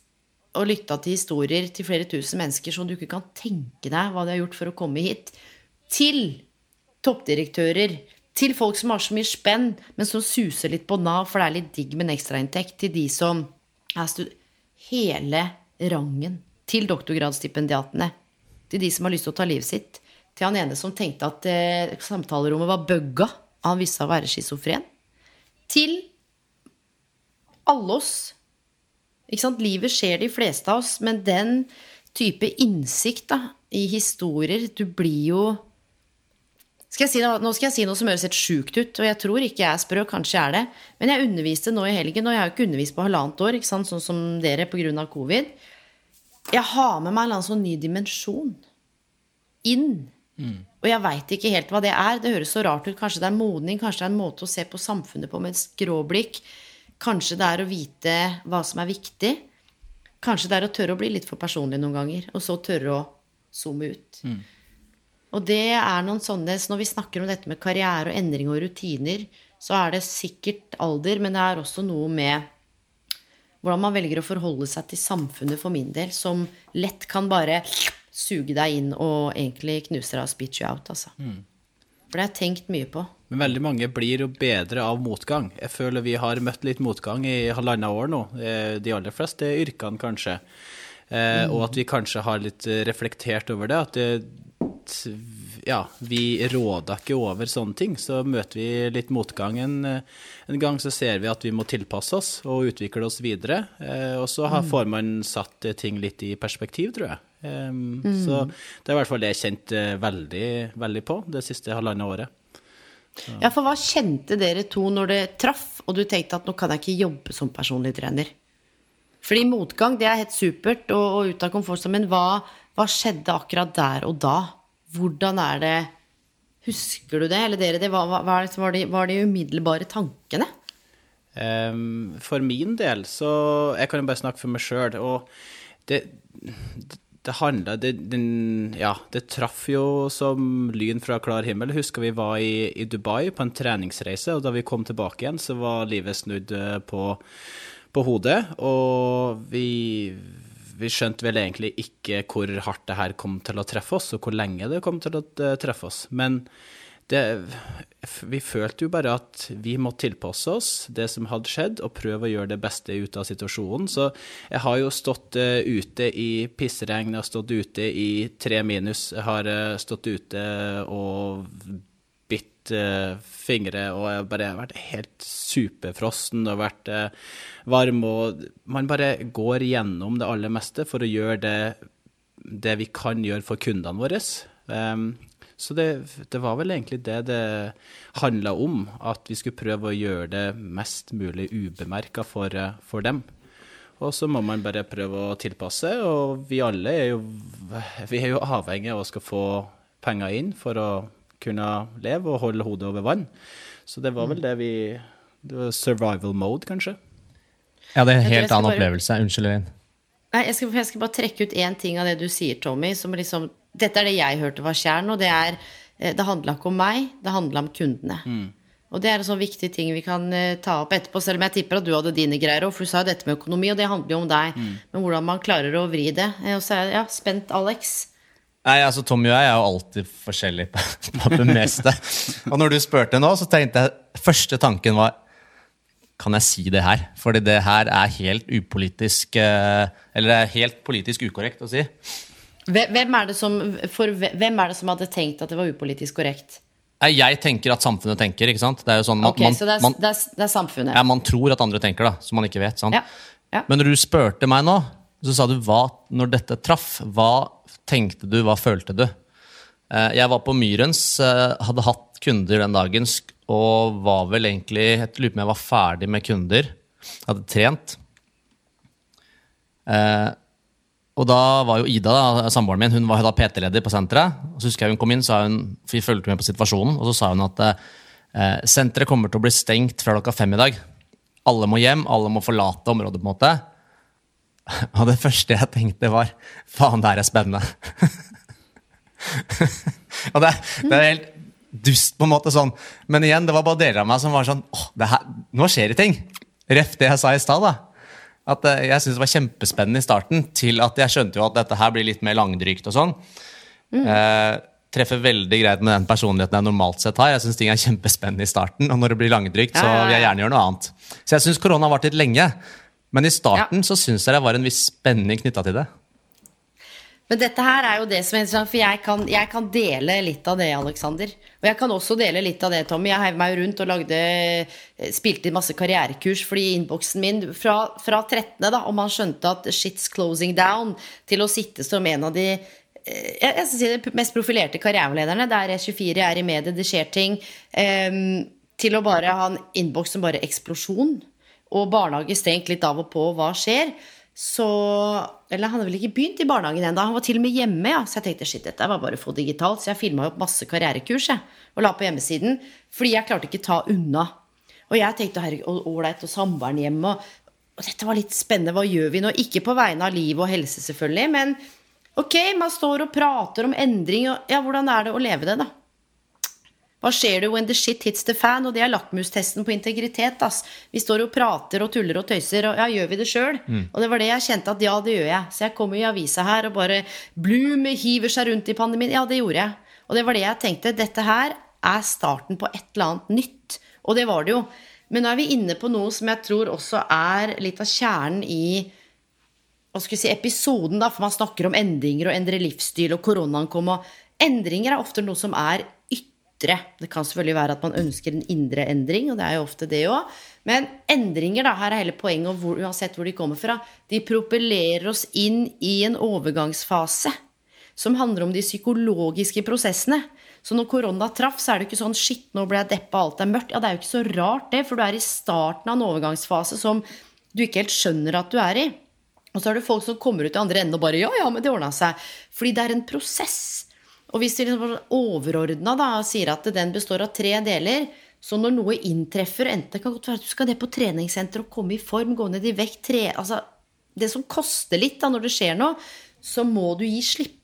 og lytta til historier til flere tusen mennesker som du ikke kan tenke deg hva de har gjort for å komme hit. Til toppdirektører. Til folk som har så mye spenn, men som suser litt på Nav, for det er litt digg med en ekstrainntekt. Til de som er stud... Hele rangen. Til doktorgradsstipendiatene. Til de som har lyst til å ta livet sitt. Til han ene som tenkte at eh, samtalerommet var bugga. Han viste seg å være schizofren. Til alle oss. Ikke sant? Livet skjer de fleste av oss, men den type innsikt da, i historier Du blir jo skal si, nå skal jeg si noe som høres helt sjukt ut, og jeg tror ikke jeg er sprø, kanskje jeg er det. Men jeg underviste nå i helgen, og jeg har jo ikke undervist på halvannet år, ikke sant? sånn som dere pga. covid. Jeg har med meg en eller sånn ny dimensjon inn. Og jeg veit ikke helt hva det er. Det høres så rart ut. Kanskje det er modning, kanskje det er en måte å se på samfunnet på med et skråblikk. Kanskje det er å vite hva som er viktig. Kanskje det er å tørre å bli litt for personlig noen ganger, og så tørre å zoome ut. Og det er noen sånne, så Når vi snakker om dette med karriere og endring og rutiner, så er det sikkert alder, men det er også noe med hvordan man velger å forholde seg til samfunnet for min del, som lett kan bare suge deg inn og egentlig knuse deg og spit you out. Altså. For det har jeg tenkt mye på. Men veldig mange blir jo bedre av motgang. Jeg føler vi har møtt litt motgang i halvannet år nå. eh, De aller fleste yrkene, kanskje. Mm. Og at vi kanskje har litt eh, reflektert over det. At det, ja, vi råder ikke over sånne ting. Så møter vi litt motgang en, en gang, så ser vi at vi må tilpasse oss og utvikle oss videre. Eh, Og så har, får man satt eh, ting litt i perspektiv, tror jeg. Så det er i hvert fall det jeg kjente veldig, veldig på det siste halvannet året. Ja, for hva kjente dere to når det traff, og du tenkte at nå kan jeg ikke jobbe som personlig trener? Fordi motgang, det er helt supert og, og ut av komfortsonen, men hva, hva skjedde akkurat der og da? Hvordan er det Husker du det, eller dere det? Hva, hva, hva var, de, var de umiddelbare tankene? Um, for min del, så Jeg kan jo bare snakke for meg sjøl. Og det, det handla det, den- ja, det traff jo som lyn fra klar himmel. Husker vi var i, i Dubai på en treningsreise, og da vi kom tilbake igjen, så var livet snudd eh, på, på hodet. Og vi, vi skjønte vel egentlig ikke hvor hardt det her kom til å treffe oss, og hvor lenge det kom til å eh, treffe oss. Men det, vi følte jo bare at vi måtte tilpasse oss det som hadde skjedd, og prøve å gjøre det beste ut av situasjonen. Så jeg har jo stått eh, ute i pissregn, jeg har stått ute i tre minus, jeg har eh, stått ute og bitt uh, fingre, og jeg har bare vært helt superfrossen og vært uh, varm, og man bare går gjennom det aller meste for å gjøre det, det vi kan gjøre for kundene våre. Um, så det, det var vel egentlig det det handla om, at vi skulle prøve å gjøre det mest mulig ubemerka for, eh, for dem. Og så må man bare prøve å tilpasse, og vi alle er jo, vi er jo avhengige av å skal få penger inn for å kunne leve og holde hodet over vann. Så det var vel det vi det var Survival mode, kanskje. Ja, det er en helt annen bare- opplevelse. Unnskyld, Elin. Nei, jeg skal, jeg skal bare trekke ut én ting av det du sier, Tommy. Som liksom, dette er det jeg hørte var kjernen, og det er eh, Det handla ikke om meg, det handla om kundene. Og det er en sånn viktig ting vi kan eh, ta opp etterpå, selv om jeg tipper at du hadde dine greier òg, for du sa jo dette med økonomi, og det handler jo om deg. Men hvordan man klarer å vri det. Eh, Og så er jeg ja, spent, Alex. Nei, altså Tommy og jeg er jo alltid forskjellige på, på det meste. Og når du spurte nå, så tenkte jeg Første tanken var Kan jeg si det her? Fordi det her er helt upolitisk eh, Eller det er helt politisk ukorrekt å si. Hvem er, det som, for hvem er det som hadde tenkt at det var upolitisk korrekt? Nei, Jeg tenker at samfunnet tenker. ikke sant? Det er jo sånn man, Ok, man, Så det er, man, det er, det er samfunnet. ja, man tror at andre tenker, da, som man ikke vet. sant? Ja, ja. Men når du spurte meg nå, så sa du hva når dette traff. Hva tenkte du, hva følte du? Eh, Jeg var på Myrens, eh, hadde hatt kunder den dagen og var vel egentlig Jeg lurer på om jeg var ferdig med kunder. Hadde trent. Eh, og da var jo Ida, samboeren min, hun var da PT-leder på senteret. Og så husker jeg hun kom inn, sa hun, for vi fulgte med på situasjonen, og så sa hun at senteret kommer til å bli stengt fra klokka fem i dag. Alle må hjem, alle må forlate området. på en måte. Og det første jeg tenkte, var faen, det her er spennende. og det, det er helt dust, på en måte. sånn. Men igjen, det var bare deler av meg som var sånn åh, det her, Nå skjer det ting! Ref det jeg sa i stad. At eh, Jeg syntes det var kjempespennende i starten, til at jeg skjønte jo at dette her blir litt mer langdrygt og sånn. Eh, treffer veldig greit med den personligheten jeg normalt sett har. Jeg syns ting er kjempespennende i starten, og når det blir langdrygt, så vil jeg gjerne gjøre noe annet. Så jeg syns korona har vart litt lenge. Men i starten så syns jeg det var en viss spenning knytta til det. Men dette her er jo det som er interessant, for jeg kan, jeg kan dele litt av det, Alexander. Og jeg kan også dele litt av det, Tommy. Jeg heiv meg rundt og lagde, spilte inn masse karrierekurs fordi innboksen min fra, fra 13., da, om man skjønte at shit's closing down, til å sitte som en av de eh, jeg jeg skal si det mest profilerte karrierelederne. Der E24 er i mediet, det skjer ting. Um, til å bare ha en innboks som bare eksplosjon. Og barnehage stengt litt av og på, hva skjer? Så Eller han hadde vel ikke begynt i barnehagen ennå. Han var til og med hjemme, ja. Så jeg tenkte shit, dette var bare for digitalt. Så jeg filma opp masse karrierekurs jeg, og la på hjemmesiden. Fordi jeg klarte ikke ta unna. Og jeg tenkte herregud, ålreit, og samboeren hjemme. Og, og dette var litt spennende. Hva gjør vi nå? Ikke på vegne av liv og helse, selvfølgelig, men ok, man står og prater om endring. Og, ja, hvordan er det å leve det, da? Hva skjer det when the shit hits the fan? Og det er lakmustesten på integritet. Ass. Vi står og prater og tuller og tøyser, og ja, gjør vi det sjøl? Og det var det jeg kjente at ja, det gjør jeg. Så jeg kommer i avisa her og bare Bloom hiver seg rundt i pandemien. Ja, det gjorde jeg. Og det var det jeg tenkte. Dette her er starten på et eller annet nytt. Og det var det jo. Men nå er vi inne på noe som jeg tror også er litt av kjernen i hva skal vi si, episoden, da, for man snakker om endringer og endre livsstil, og koronaen kom, og endringer er ofte noe som er ytre. Det kan selvfølgelig være at man ønsker en indre endring, og det er jo ofte det òg. Men endringer, da, her er hele poenget, hvor, uansett hvor de kommer fra, de propellerer oss inn i en overgangsfase som handler om de psykologiske prosessene. Så når korona traff, så er det ikke sånn shit, nå ble jeg deppa, alt er mørkt. Ja, det er jo ikke så rart, det, for du er i starten av en overgangsfase som du ikke helt skjønner at du er i. Og så er det folk som kommer ut i andre enden og bare Ja, ja, men det ordna seg. Fordi det er en prosess. Og hvis vi liksom overordna da sier at den består av tre deler, så når noe inntreffer, enten det kan godt være at du skal ned på treningssenter og komme i form, gå ned i vekt, tre Altså det som koster litt da når det skjer noe, så må du gi slipp.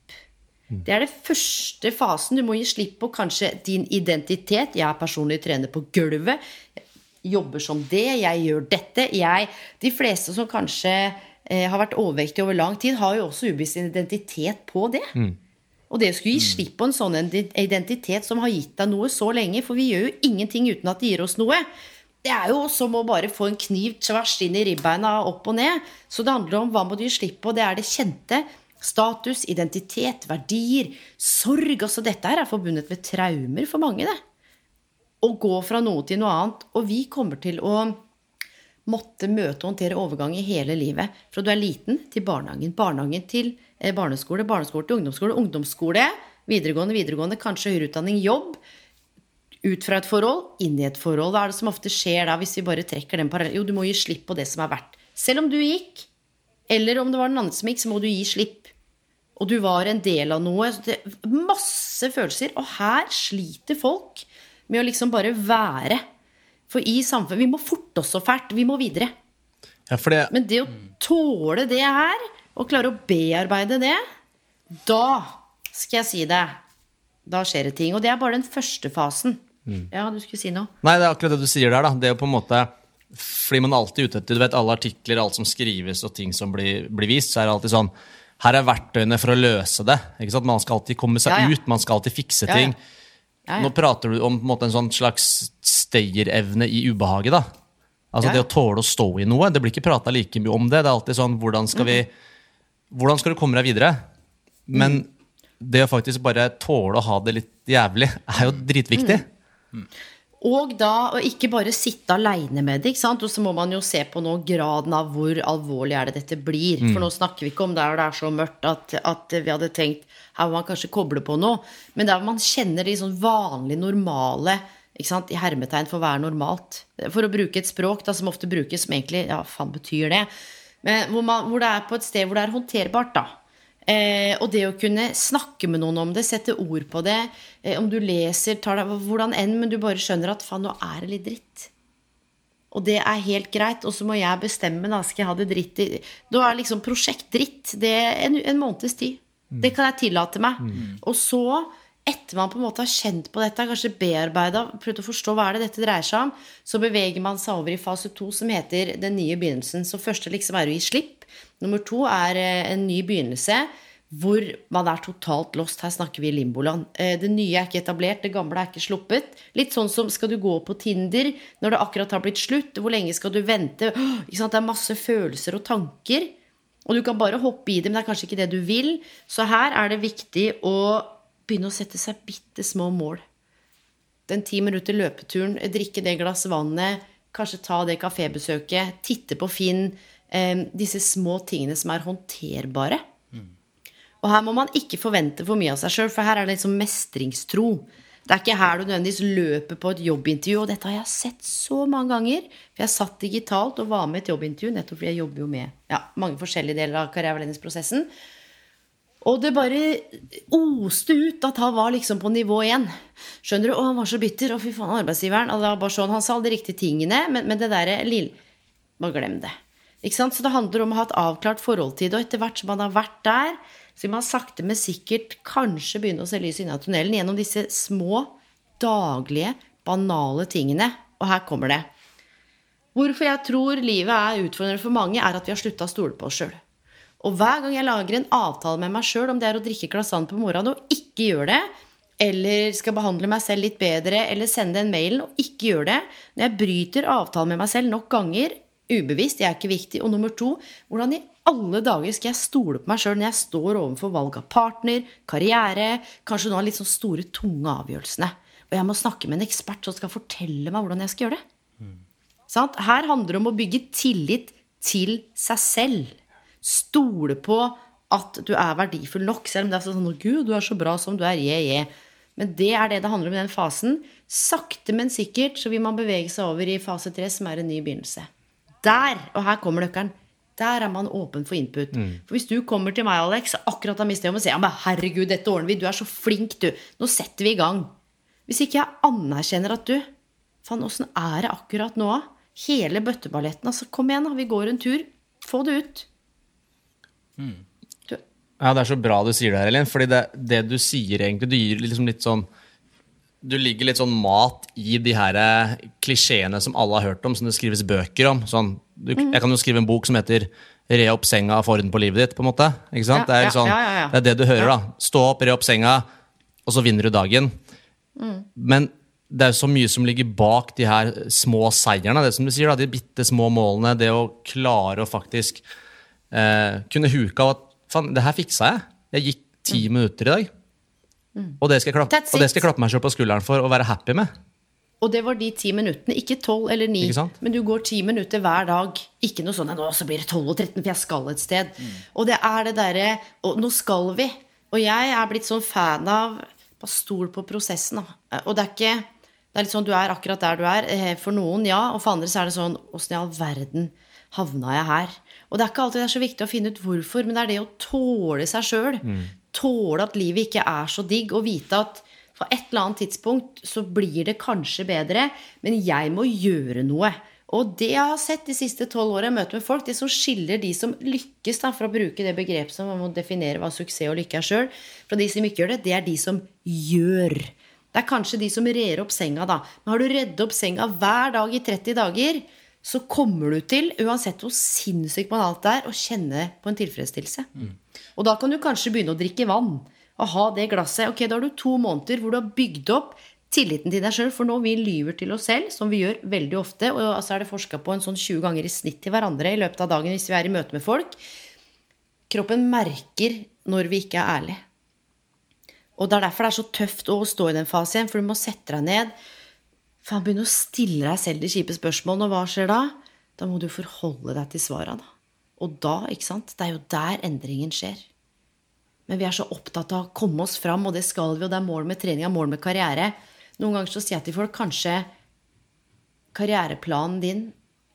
Det er det første fasen. Du må gi slipp på kanskje din identitet. Jeg er personlig trener på gulvet. Jobber som det. Jeg gjør dette. Jeg De fleste som kanskje eh, har vært overvektige over lang tid, har jo også ubevisst identitet på det. Og det å skulle gi slipp på en sånn identitet som har gitt deg noe så lenge, for vi gjør jo ingenting uten at det gir oss noe. Det er jo som å bare få en kniv tvers inn i ribbeina opp og ned. Så det handler om hva må du gi slipp på. Det er det kjente. Status, identitet, verdier, sorg. Altså dette her er forbundet med traumer for mange, det. Å gå fra noe til noe annet. Og vi kommer til å måtte møte og håndtere overgang i hele livet. Fra du er liten til barnehagen, barnehagen til eh, barneskole, barneskole til ungdomsskole, ungdomsskole, videregående, videregående, kanskje høyere utdanning, jobb. Ut fra et forhold, inn i et forhold. Hva er det som ofte skjer da, hvis vi bare trekker den parallellen? Jo, du må gi slipp på det som er verdt. Selv om du gikk, eller om det var den andre som gikk, så må du gi slipp. Og du var en del av noe. Det, masse følelser. Og her sliter folk med å liksom bare være. For i samfunnet Vi må forte oss så fælt. Vi må videre. Ja, det, Men det å tåle det her, og klare å bearbeide det, da skal jeg si det. Da skjer det ting. Og det er bare den første fasen. Ja, du skulle si noe? Nei, det er akkurat det du sier der. da. Det er jo på en måte Fordi man er alltid ute etter du vet, alle artikler, alt som skrives og ting som blir, blir vist, så er det alltid sånn Her er verktøyene for å løse det. ikke sant? Man skal alltid komme seg Ja, ja. ut, man skal alltid fikse ting. Ja. Nå prater du om på en, måte, en sånn slags stayerevne i ubehaget. da. Altså det å tåle å stå i noe. Det blir ikke prata like mye om det. Det er alltid sånn Hvordan skal vi Hvordan skal du komme deg videre? Men Mm. det å faktisk bare tåle å ha det litt jævlig, er jo dritviktig. Og da å ikke bare sitte aleine med det. Og så må man jo se på nå graden av hvor alvorlig er det dette blir. For nå snakker vi ikke om der det er så mørkt at, at vi hadde tenkt her må man kanskje koble på noe. Men der man kjenner de sånn vanlige, normale i hermetegn for å være normalt. For å bruke et språk da, som ofte brukes som egentlig Ja, faen betyr det? Men hvor, man, hvor det er på et sted hvor det er håndterbart, da. Eh, og det å kunne snakke med noen om det, sette ord på det, eh, om du leser, tar deg hvordan enn, men du bare skjønner at faen, nå er det litt dritt. Og det er helt greit. Og så må jeg bestemme, da skal jeg ha det dritt i Da er liksom prosjektdritt. Det er en, en måneds tid. Det kan jeg tillate meg. Og så, etter man på en måte har kjent på dette, kanskje bearbeida, prøvd å forstå hva er det dette dreier seg om, så beveger man seg over i fase to, som heter den nye begynnelsen. Så første liksom er å gi slipp. Nummer to er eh, en ny begynnelse hvor man er totalt lost. Her snakker vi limboland. Eh, Det nye er ikke etablert, det gamle er ikke sluppet. Litt sånn som skal du gå på Tinder når det akkurat har blitt slutt? Hvor lenge skal du vente? Det er masse følelser og tanker. Og du kan bare hoppe i det, men det er kanskje ikke det du vil. Så her er det viktig å begynne å sette seg bitte små mål. Den ti minutter løpeturen, drikke det glass vannet, kanskje ta det kafébesøket, titte på Finn. Eh, disse små tingene som er håndterbare. Og her må man ikke forvente for mye av seg sjøl, for her er det liksom mestringstro. Det er ikke her du nødvendigvis løper på et jobbintervju, og dette har jeg sett så mange ganger. For jeg satt digitalt og var med i et jobbintervju, nettopp fordi jeg jobber jo med ja, mange forskjellige deler av karriereveiledningsprosessen. Og det bare oste ut at han var liksom på nivå én. Skjønner du? Og han var så bitter. Og fy faen, arbeidsgiveren. Og det var bare sånn, Han sa alle de riktige tingene, men, men det derre lille Bare glem det. Ikke sant? Så det handler om å ha et avklart forhold til det. Og etter hvert som man har vært der, så vil man sakte, men sikkert kanskje begynne å se lys inne av tunnelen gjennom disse små, daglige, banale tingene. Og her kommer det. Hvorfor jeg tror livet er utfordrende for mange, er at vi har slutta å stole på oss sjøl. Og hver gang jeg lager en avtale med meg sjøl om det er å drikke et på morgenen og ikke gjøre det, eller skal behandle meg selv litt bedre, eller sende en mail og ikke gjøre det Når jeg bryter avtalen med meg selv nok ganger, ubevisst, jeg er ikke viktig, og nummer to, hvordan i alle dager skal jeg stole på meg sjøl når jeg står overfor valg av partner, karriere, kanskje noen av litt sånn store, tunge avgjørelsene. Og jeg må snakke med en ekspert som skal fortelle meg hvordan jeg skal gjøre det. Sant? Her handler det om å bygge tillit til seg selv. Stole på at du er verdifull nok, selv om det er sånn 'Gud, du er så bra som du er', je, je. Men det er det det handler om i den fasen. Sakte, men sikkert så vil man bevege seg over i fase tre, som er en ny begynnelse. Der, og her kommer nøkkelen, der er man åpen for input. For hvis du kommer til meg, Alex, og akkurat har mistet jobben, og sier ja, men 'herregud, dette ordner vi', du er så flink, du', nå setter vi i gang. Hvis ikke jeg anerkjenner at du Faen, åssen er det akkurat nå? Hele bøtteballetten. Altså, kom igjen, da. Vi går en tur. Få det ut. Du, Ja, det er så bra du sier det her, Elin. Fordi det, det du sier egentlig, du gir liksom litt sånn Du ligger litt sånn mat i de her eh, klisjeene som alle har hørt om, som det skrives bøker om. Sånn, du, Jeg kan jo skrive en bok som heter 'Re opp senga, få orden på livet ditt'. på en måte. Ikke sant? Ja, det, er sånn, ja, ja, det er det du hører. da. Stå opp, re opp senga, og så vinner du dagen. Men det er så mye som ligger bak de her små seierne. Det som du sier da, De bitte små målene. Det å klare å faktisk eh, kunne huke av at faen, det her fiksa jeg. Jeg gikk ti minutter i dag. Og det klappe, og det skal jeg klappe meg selv på skulderen for og være happy med. Og det var de ti minuttene, ikke tolv eller ni. Men du går ti minutter hver dag. Ikke noe sånn 'nå så blir det 12 og 13, for jeg skal et sted'. Og det er det derre nå skal vi. Og jeg er blitt sånn fan av Bare stol på prosessen, da. Og det er ikke Det er litt sånn du er akkurat der du er. Eh, For noen, ja. Og for andre så er det sånn Åssen i all verden havna jeg her? Og det er ikke alltid det er så viktig å finne ut hvorfor, men det er det å tåle seg sjøl. Tåle at livet ikke er så digg, og vite at på et eller annet tidspunkt så blir det kanskje bedre, men jeg må gjøre noe. Og det jeg har sett de siste tolv åra i møte med folk, det som skiller de som lykkes, da, for å bruke det begrepet som man må definere hva suksess og lykke er sjøl, fra de som ikke gjør det, det er de som gjør. Det er kanskje de som rer opp senga, da. Men har du redd opp senga hver dag i 30 dager, så kommer du til, uansett hvor sinnssykt banalt det er, å kjenne på en tilfredsstillelse. Og da kan du kanskje begynne å drikke vann. Og ha det glasset. Ok, Da har du to måneder hvor du har bygd opp tilliten til deg sjøl. For nå vi lyver til oss selv, som vi gjør veldig ofte, og altså er det forska på en sånn 20 ganger i snitt til hverandre i løpet av dagen hvis vi er i møte med folk Kroppen merker når vi ikke er ærlige. Og det er derfor det er så tøft å stå i den fasen for du må sette deg ned. Faen, begynn å stille deg selv de kjipe spørsmålene, og hva skjer da? Da må du forholde deg til svara, da. Og da, ikke sant, det er jo der endringen skjer. Men vi er så opptatt av å komme oss fram, og det skal vi, og det er mål med trening og mål med karriere. Noen ganger så sier jeg til folk kanskje karriereplanen din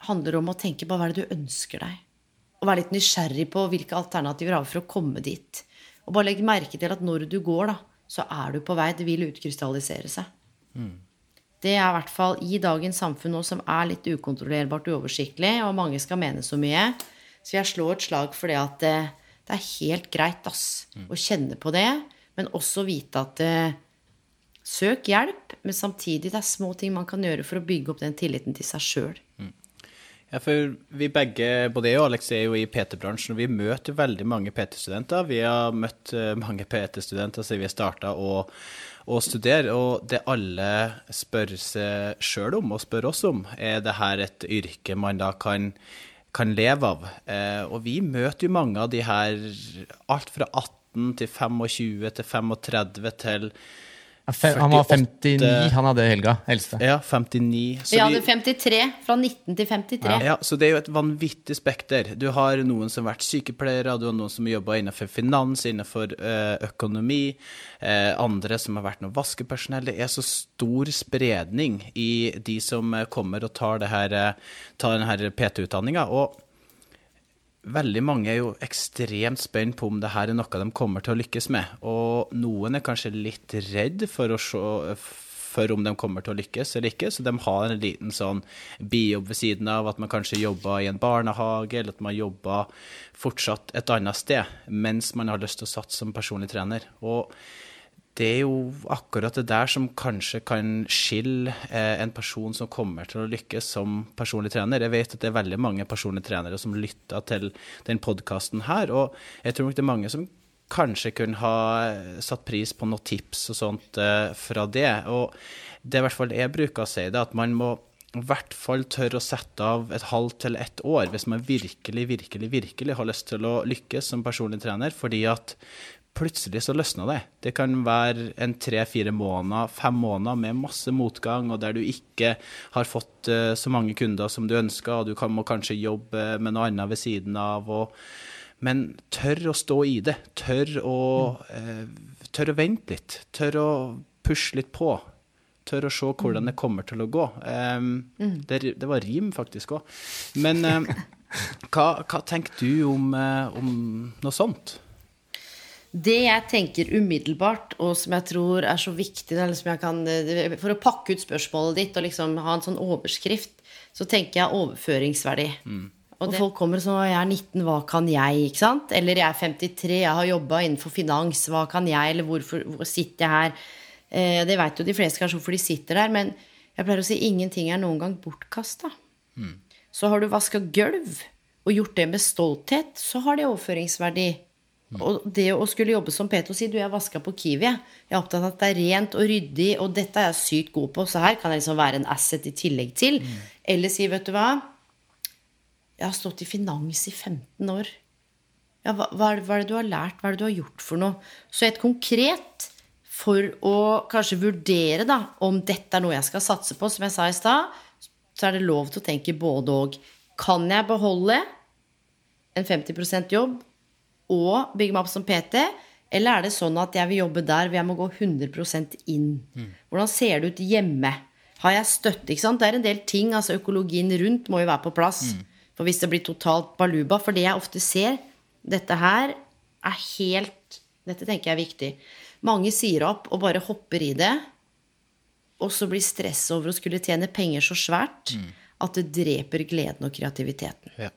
handler om å tenke på hva er det du ønsker deg. Og være litt nysgjerrig på hvilke alternativer du har for å komme dit. Og bare legg merke til at når du går, da, så er du på vei. Det vil utkrystallisere seg. Det er i hvert fall i dagens samfunn nå som er litt ukontrollerbart uoversiktlig, og mange skal mene så mye. Så jeg slår et slag for det at det, det er helt greit ass, å kjenne på det, men også vite at uh, søk hjelp, men samtidig det er små ting man kan gjøre for å bygge opp den tilliten til seg sjøl. Ja, for vi begge, både jeg og Alex, er jo i PT-bransjen, og vi møter veldig mange PT-studenter. Vi har møtt eh, mange PT-studenter siden vi starta å, å studere, og det alle spør seg sjøl om, og spør oss om, er det her et yrke man da kan, kan leve av? Eh, og vi møter jo mange av de her, alt fra 18 til 25 til 35 til Han var 48. 59, han hadde helga. Eldste. ja, 59. Så Vi vi- hadde 53. Fra 19 til 53. Ja, så det er jo et vanvittig spekter. Du har noen som har vært sykepleiere, du har noen som jobba innenfor finans, innenfor eh, økonomi, eh, andre som har vært noe vaskepersonell. Det er så stor spredning i de som eh, kommer og tar, det her, tar denne PT-utdanninga. Og veldig mange er jo ekstremt spent på om det her er noe de kommer til å lykkes med. Og noen er kanskje litt redd for å se for om de kommer til å lykkes eller ikke, så de har en liten sånn bijobb ved siden av, at man kanskje jobber i en barnehage, eller at man jobber fortsatt et annet sted, mens man har lyst til å satse som personlig trener. Og det er jo akkurat det der som kanskje kan skille eh, en person som kommer til å lykkes som personlig trener. Jeg vet at det er veldig mange personlige trenere som lytter til den podkasten her, og jeg tror nok det er mange som kanskje kunne ha eh, satt pris på noen tips og sånt eh, fra det. Og det er i hvert fall jeg bruker å si, det at man må i hvert fall tørre å sette av et halvt til ett år hvis man virkelig, virkelig, virkelig har lyst til å lykkes som personlig trener, fordi at plutselig så løsner det. Det kan være en tre-fire måneder, fem måneder med masse motgang, og der du ikke har fått eh, så mange kunder som du ønsker, og du kan, må kanskje jobbe med noe annet ved siden av. Og, men tør å stå i det. Tør å, eh, tør å vente litt. Tør å pushe litt på. Tør å se hvordan det kommer til å gå. Um, det, det var rim faktisk òg. Men um, hva, hva tenker du om, eh, om noe sånt? Det jeg tenker umiddelbart, og som jeg tror er så viktig eller som jeg kan, eh, For å pakke ut spørsmålet ditt og liksom ha en sånn overskrift, så tenker jeg overføringsverdi. Og folk kommer og sånn 'Jeg er 19, hva kan jeg?' ikke sant? Eller 'Jeg er 53, jeg har jobba innenfor finans, hva kan jeg?' Eller 'Hvorfor hvor sitter jeg her?' Eh, det veit jo de fleste kanskje hvorfor de sitter der, men jeg pleier å si ingenting er noen gang bortkasta. Så har du vaska gulv og gjort det med stolthet, så har det overføringsverdi. Og det å skulle jobbe som PT og si du, jeg vaska på Kiwi. Jeg er opptatt av at det er rent og ryddig, og dette er jeg sykt god på, så her kan jeg liksom være en asset i tillegg til. Eller si, vet du hva, jeg har stått i finans i 15 år. Ja, hva, hva, er det, hva er det du har lært? Hva er det du har gjort for noe? Så et konkret, for å kanskje vurdere da, om dette er noe jeg skal satse på, som jeg sa i stad, så er det lov til å tenke både og. Kan jeg beholde en 50% jobb og bygge meg opp som PT? Eller er det sånn at jeg vil jobbe der hvor jeg må gå 100% inn? Hvordan ser det ut hjemme? Har jeg støtte? ikke sant? Det er en del ting, altså Økologien rundt må jo være på plass. For hvis det blir totalt baluba For det jeg ofte ser, dette her er helt Dette tenker jeg er viktig. Mange sier opp og bare hopper i det. Og så blir stress over å skulle tjene penger så svært at det dreper gleden og kreativiteten. Ja.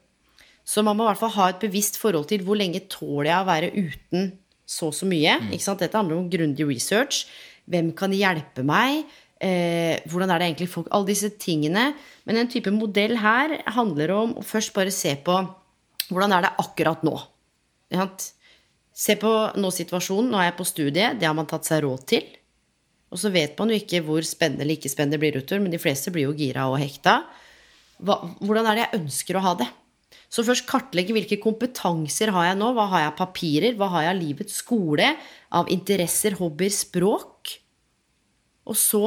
Så man må i hvert fall ha et bevisst forhold til hvor lenge tåler jeg å være uten så og så mye. Ikke sant? Dette handler om grundig research. Hvem kan hjelpe meg? Eh, hvordan er det egentlig folk Alle disse tingene. Men en type modell her handler om å først bare se på hvordan er det akkurat nå. Se på nå-situasjonen. Nå er jeg på studiet. Det har man tatt seg råd til. Og så vet man jo ikke hvor spennende eller ikke spennende det blir utover, men de fleste blir jo gira og hekta. Hva, hvordan er det jeg ønsker å ha det? Så først kartlegge hvilke kompetanser har jeg nå. Hva har jeg av papirer? Hva har jeg av livets skole? Av interesser, hobbyer, språk? Og så,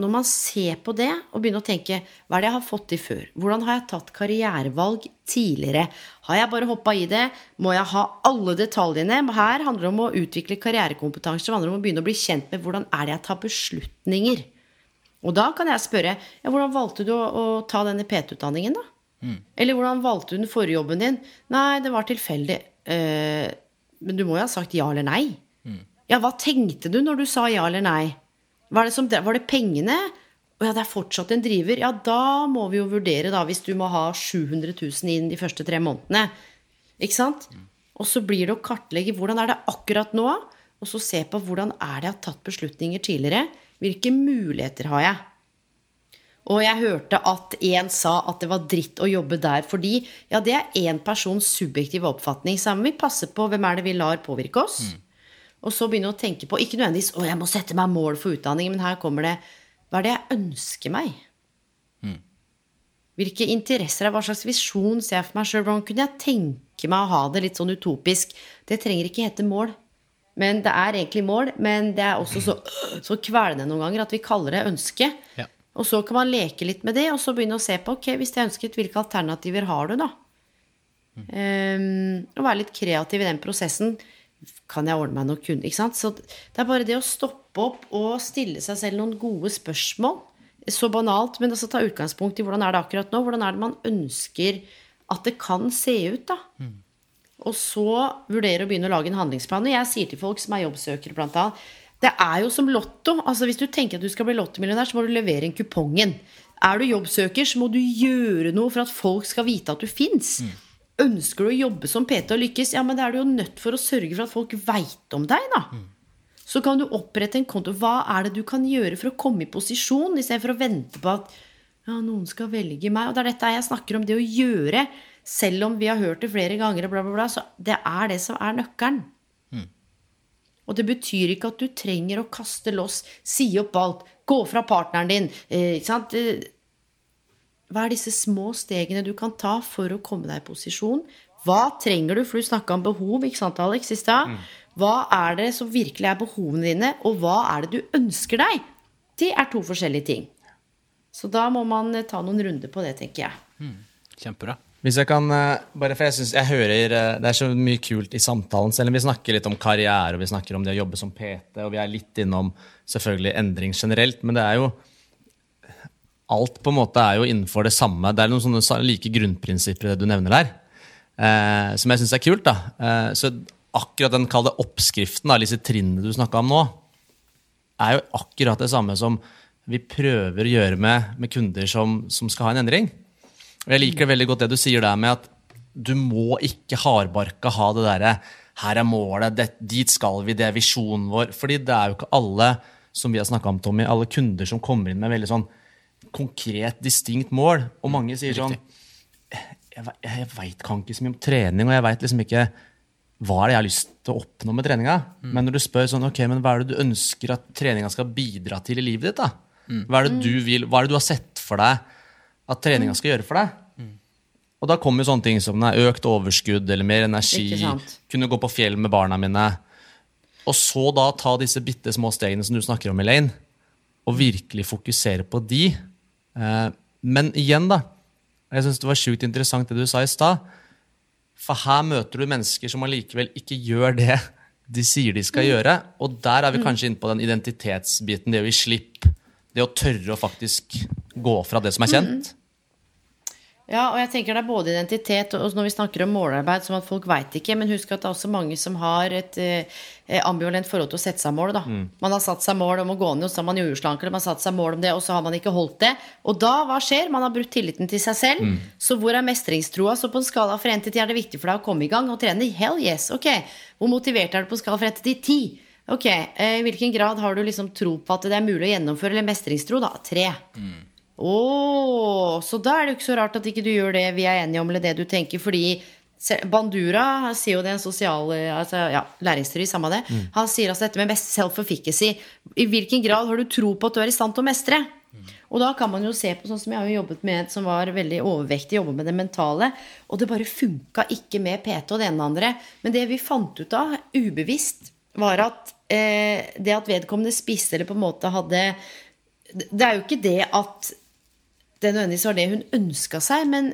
når man ser på det og begynner å tenke hva er det jeg har fått til før? Hvordan har jeg tatt karrierevalg tidligere? Har jeg bare hoppa i det? Må jeg ha alle detaljene? Her handler det om å utvikle karrierekompetanse. Det handler om å begynne å bli kjent med hvordan er det jeg tar beslutninger. Og da kan jeg spørre ja, hvordan valgte du å, å ta denne PT-utdanningen, da? Eller hvordan valgte du den forrige jobben din? Nei, det var tilfeldig. Eh, Men du må jo ha sagt ja eller nei. Ja, hva tenkte du når du sa ja eller nei? Var det, som, var det pengene? Å ja, det er fortsatt en driver. Ja, da må vi jo vurdere, da, hvis du må ha 700 000 inn de første tre månedene. Ikke sant? Og så blir det å kartlegge hvordan er det akkurat nå, og så se på hvordan er det jeg har tatt beslutninger tidligere. Hvilke muligheter har jeg? Og jeg hørte at en sa at det var dritt å jobbe der fordi Ja, det er én persons subjektive oppfatning. Så må vi passe på hvem er det vi lar påvirke oss. Og så begynne å tenke på Ikke nødvendigvis 'Å, jeg må sette meg mål for utdanning', men her kommer det Hva er det jeg ønsker meg? Hvilke interesser, er hva slags visjon ser jeg for meg sjøl? Hvordan kunne jeg tenke meg å ha det litt sånn utopisk? Det trenger ikke hete mål. Men det er egentlig mål, men det er også så, så kvelende noen ganger at vi kaller det ønske. Ja. Og så kan man leke litt med det, og så begynne å se på ok, hvis det er ønsket, hvilke alternativer har du, da? Um, og være litt kreativ i den prosessen. Kan jeg ordne meg noe kunde? Ikke sant? Så det er bare det å stoppe opp og stille seg selv noen gode spørsmål. Så banalt, men altså ta utgangspunkt i hvordan er det akkurat nå. Hvordan er det man ønsker at det kan se ut, da? Og så vurdere å begynne å lage en handlingsplan. Og jeg sier til folk som er jobbsøkere, blant annet, det er jo som lotto. Altså Hvis du tenker at du skal bli lottomillionær, så må du levere inn kupongen. Er du jobbsøker, så må du gjøre noe for at folk skal vite at du fins. Ønsker du å jobbe som PT og lykkes, ja, men da er du jo nødt for å sørge for at folk veit om deg, da. Så kan du opprette en konto. Hva er det du kan gjøre for å komme i posisjon, istedenfor å vente på at ja, noen skal velge meg. Og det er dette jeg snakker om, det å gjøre. Selv om vi har hørt det flere ganger, bla, bla, bla, så det er det som er nøkkelen. Og det betyr ikke at du trenger å kaste loss, si opp alt, gå fra partneren din. Eh? Eh, Hva er disse små stegene du kan ta for å komme deg i posisjon? Hva trenger du? For du snakka om behov, ikke sant, Alex, i stad. Hva er det som virkelig er behovene dine, og hva er det du ønsker deg? Det er to forskjellige ting. Så da må man eh, ta noen runder på det, tenker jeg. Kjempebra. Hvis jeg kan, eh, bare for jeg synes jeg hører eh, Det er så mye kult i samtalen. Selv om vi snakker litt om karriere og vi snakker om det å jobbe som PT, og vi er litt innom selvfølgelig endring generelt, men det er jo Alt på en måte er jo innenfor det samme. Det er noen sånne like grunnprinsipper du nevner der, eh, som jeg syns er kult. da. Eh, så akkurat den kalde oppskriften, da, disse trinnene du snakka om nå, er jo akkurat det samme som vi prøver å gjøre med, med kunder som, som skal ha en endring. Jeg liker veldig godt det du sier der med at du må ikke hardbarka ha det derre her er målet, det, dit skal vi, det er visjonen vår. Fordi det er jo ikke alle som vi har snakka om, Tommy, alle kunder som kommer inn med veldig sånn konkret, distinkt mål. Og mange sier sånn Jeg, jeg veit kan ikke så mye om trening, og jeg veit liksom ikke hva er det jeg har lyst til å oppnå med treninga. Men når du spør sånn, ok, men hva er det du ønsker at treninga skal bidra til i livet ditt, da? Hva er det du vil, hva er det du har sett for deg at treninga skal gjøre for deg? Og da kommer jo sånne ting som nei, økt overskudd eller mer energi, kunne gå på fjell med barna mine. Og så da ta disse bitte små stegene som du snakker om, Elaine, og virkelig fokusere på de. Eh, men igjen, da. Jeg syns det var sjukt interessant det du sa i stad. For her møter du mennesker som allikevel ikke gjør det de sier de skal gjøre. Og der er vi kanskje inne på den identitetsbiten, det å gi slipp. Det å tørre å faktisk gå fra det som er kjent. Ja, og jeg tenker det er både identitet og når vi snakker om målarbeid, som at folk veit ikke, men husk at det er også mange som har et eh, ambivalent forhold til å sette seg mål. da. Man har satt seg mål om å gå ned, og så har man jordslankere, man har satt seg mål om det, og så har man ikke holdt det. Og da, hva skjer? Man har brutt tilliten til seg selv. Så hvor er mestringstroa? Så på en skala fra 1 til 10 er det viktig for deg å komme i gang og trene? Hell yes. Ok. Hvor motivert er du på en skala fra 1 til 10? Ok, eh, I hvilken grad har du liksom tro på at det er mulig å gjennomføre, eller mestringstro? da? Tre. Å, så da er det jo ikke så rart at ikke du gjør det vi er enige om, eller det du tenker, fordi Bandura sier jo det, en sosial altså, ja, læringsteori, samme det. Han sier altså dette med self-efficacy. I hvilken grad har du tro på at du er i stand til å mestre? Og da kan man jo se på sånn som jeg har jo jobbet med som var veldig overvektig, jobbet med det mentale, og det bare funka ikke med PT og det ene og det andre. Men det vi fant ut av, ubevisst, var at eh, det at vedkommende spiste eller på en måte hadde Det er jo ikke det at det nødvendigvis var det hun ønska seg, men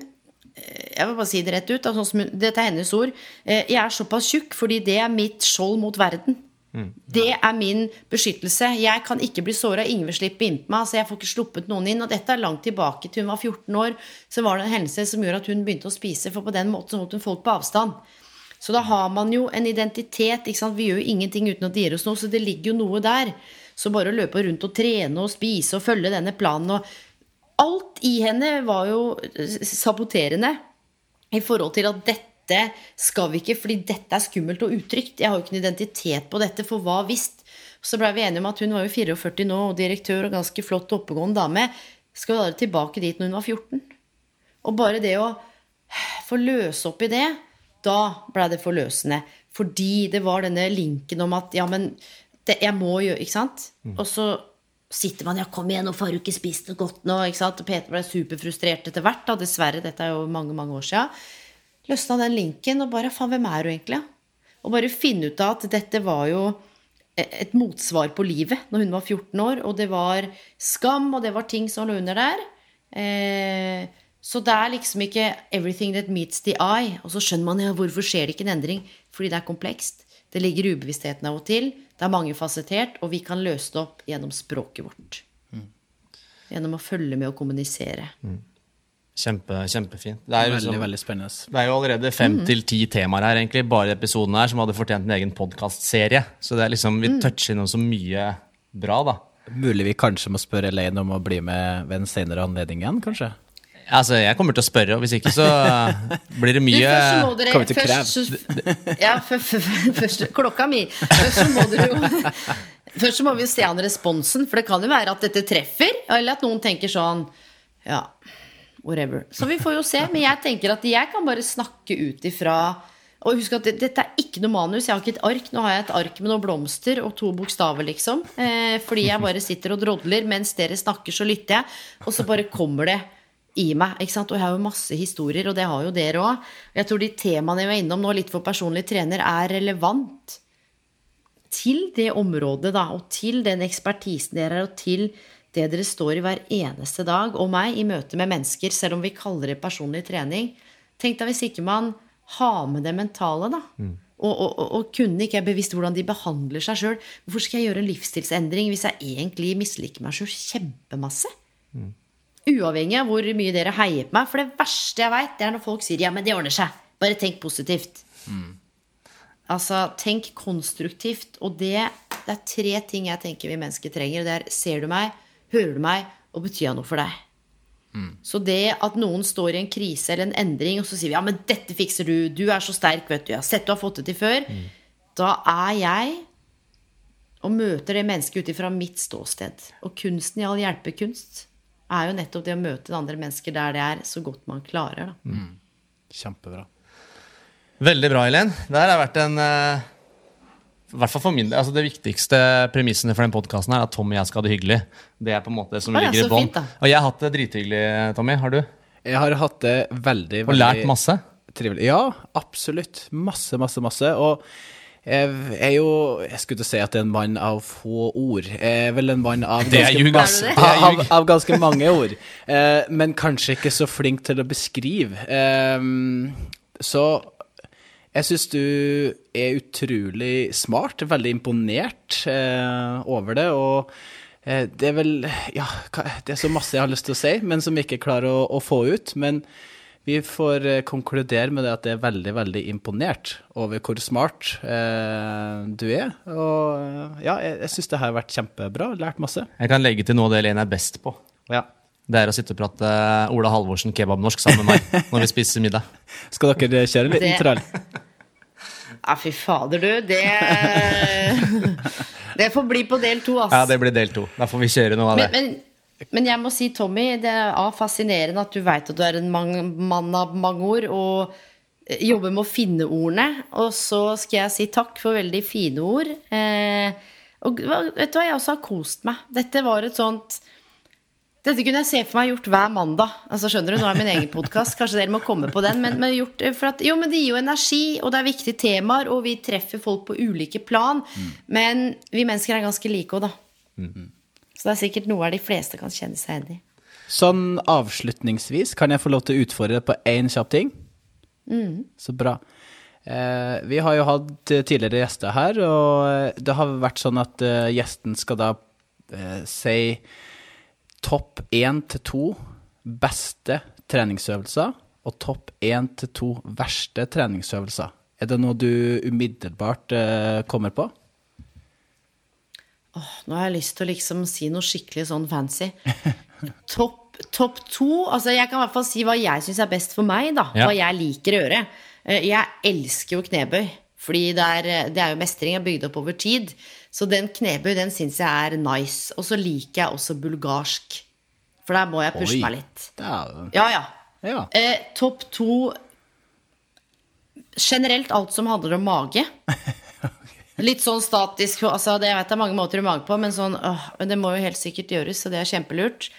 eh, jeg vil bare si det rett ut. hun, dette er hennes ord. eh, Jeg er såpass tjukk fordi det er mitt skjold mot verden. Det er min beskyttelse. Jeg kan ikke bli såra. Ingen vil slippe inn meg. Så jeg får ikke sluppet noen inn. Og dette er langt tilbake til hun var 14 år. Så var det en hendelse som gjorde at hun begynte å spise, for på den måten holdt hun folk på avstand. Så da har man jo en identitet. ikke sant? Vi gjør jo ingenting uten at det gir oss noe, så det ligger jo noe der. Så bare å løpe rundt og trene og spise og følge denne planen og Alt i henne var jo saboterende i forhold til at dette skal vi ikke, fordi dette er skummelt og utrygt. Jeg har jo ikke en identitet på dette, for hva hvis? Så blei vi enige om at hun var jo 44 nå, og direktør og ganske flott og oppegående dame. Skal vi da tilbake dit når hun var 14? Og bare det å få løse opp i det, da ble det forløsende. Fordi det var denne linken om at ja, men det, jeg må gjøre Ikke sant? Og så sitter man ja, kom igjen, nå får du ikke spist det godt nå. ikke sant? Og Peter ble superfrustrert etter hvert. da, Dessverre, dette er jo mange mange år sia. Løsna den linken og bare faen, hvem er du egentlig? Og bare finne ut av at dette var jo et motsvar på livet når hun var 14 år. Og det var skam, og det var ting som lå under der. Eh, så det er liksom ikke 'everything that meets the eye'. Og så skjønner man ja, hvorfor skjer det ikke en endring. Fordi det er komplekst. Det ligger i ubevisstheten av og til. Det er mangefasettert, og vi kan løse det opp gjennom språket vårt. Mm. Gjennom å følge med og kommunisere. Mm. Kjempe, kjempefint. Det er, veldig, liksom, veldig spennende. Det er jo allerede fem mm. til ti temaer her, egentlig, bare i episoden her, som hadde fortjent en egen podkastserie. Så det er liksom, vi mm. toucher innom så mye bra, da. Mulig vi kanskje må spørre Elaine om å bli med ved en senere anledning igjen, kanskje? Altså, jeg kommer til å spørre, og hvis ikke så blir det mye Kommer til kreve. Ja, først, klokka mi. Først så må dere jo Først så må vi se an responsen, for det kan jo være at dette treffer, eller at noen tenker sånn Ja, whatever. Så vi får jo se. Men jeg tenker at jeg kan bare snakke ut ifra og husk at dette er ikke noe manus. Jeg har ikke et ark. Nå har jeg et ark med noen blomster og to bokstaver, liksom. Eh, fordi jeg bare sitter og drodler. Mens dere snakker, så lytter jeg. Og så bare kommer det i meg. ikke sant? Og jeg har jo masse historier, og det har jo dere òg. Jeg tror de temaene jeg var innom nå, litt for personlig trener, er relevant til det området, da, og til den ekspertisen dere er, og til det dere står i hver eneste dag, og meg, i møte med mennesker, selv om vi kaller det personlig trening. Tenk deg hvis ikke man har med det mentale, da. Mm. Og, og, og, og, kunne ikke er bevisst hvordan de behandler seg sjøl. Hvorfor skal jeg gjøre en livsstilsendring hvis jeg egentlig misliker meg sjøl kjempemasse? Mm. Uavhengig av hvor mye dere heier på meg. For det verste jeg veit, er når folk sier 'ja, men det ordner seg'. Bare tenk positivt. Mm. Altså, tenk konstruktivt. Og det, det, er tre ting jeg tenker vi mennesker trenger. Det er ser du meg, hører du meg, og betyr jeg noe for deg? Mm. Så det at noen står i en krise eller en endring, og så sier vi 'ja, men dette fikser du', 'du er så sterk', vet du, 'jeg har sett du har fått det til før', mm. da er jeg og møter det mennesket ut ifra mitt ståsted. Og kunsten i all hjelpekunst er jo nettopp det å møte andre mennesker der det er, så godt man klarer. Da. Mm. Kjempebra. Veldig bra, Helen. Det har vært en uh, hvert fall for min altså Det viktigste premissene for den podkasten er at Tommy og jeg skal ha det hyggelig. Det er på en måte det som ah, ligger i bånn. Og jeg har hatt det drithyggelig, Tommy. Har du? Jeg har hatt det veldig, veldig Og lært masse? Trivelig. Ja, absolutt. Masse, masse, masse. Og er jo Jeg skulle til å si at det er en mann av få ord. Jeg er vel en mann av ganske, av, av ganske mange ord. Eh, men kanskje ikke så flink til å beskrive. Eh, så jeg syns du er utrolig smart. Veldig imponert eh, over det. Og eh, det er vel Ja, det er så masse jeg har lyst til å si, men som jeg ikke klarer å, å få ut. Men vi får eh, konkludere med det at jeg er veldig, veldig imponert over hvor smart eh, du er. Og eh, ja, jeg, jeg syns det har vært kjempebra. Lært masse. Jeg kan legge til noe av det Lene er best på. Ja. Det er å sitte og prate eh, Ola Halvorsen kebabnorsk sammen med meg når vi spiser middag. Skal dere kjøre en liten trall? Ja, fy fader, du. Det Det får bli på del to, ass. Ja, det blir del to. Da får vi kjøre noe av det. Men, men men jeg må si, Tommy, det er fascinerende at du veit at du er en mann av mange ord, og eh, jobber med å finne ordene. Og så skal jeg si takk for veldig fine ord. Eh, og vet du hva, jeg også har kost meg. Dette var et sånt dette kunne jeg se for meg gjort hver mandag. Altså skjønner du, Nå er min egen podkast, kanskje dere må komme på den. Men, men, gjort, at, jo, men det gir jo energi, og det er viktige temaer, og vi treffer folk på ulike plan. Mm. Men vi mennesker er ganske like òg, da. Mm. Så det er sikkert noe de fleste kan kjenne seg igjen i. Sånn avslutningsvis, kan jeg få lov til å utfordre deg på én kjapp ting? Mm. Så bra. Eh, vi har jo hatt eh, tidligere gjester her, og eh, det har vært sånn at eh, gjesten skal da eh, si topp én til to beste treningsøvelser og topp én til to verste treningsøvelser. Er det noe du umiddelbart kommer på? Nå har jeg lyst til å liksom si noe skikkelig sånn fancy. Topp top to Altså, jeg kan i hvert fall si hva jeg syns er best for meg, da. Ja. Hva jeg liker å gjøre. Eh, Jeg elsker jo knebøy. Fordi det er, det er jo mestring er bygd opp over tid. Så den knebøy, den syns jeg er nice. Og så liker jeg også bulgarsk. For der må jeg pushe Oi. meg litt. Ja, ja. ja. Eh, Topp to Generelt alt som handler om mage. Litt sånn statisk. Altså, det, jeg vet det er mange måter å mage på, men, sånn, øh, det må jo helt sikkert gjøres, så det er kjempelurt.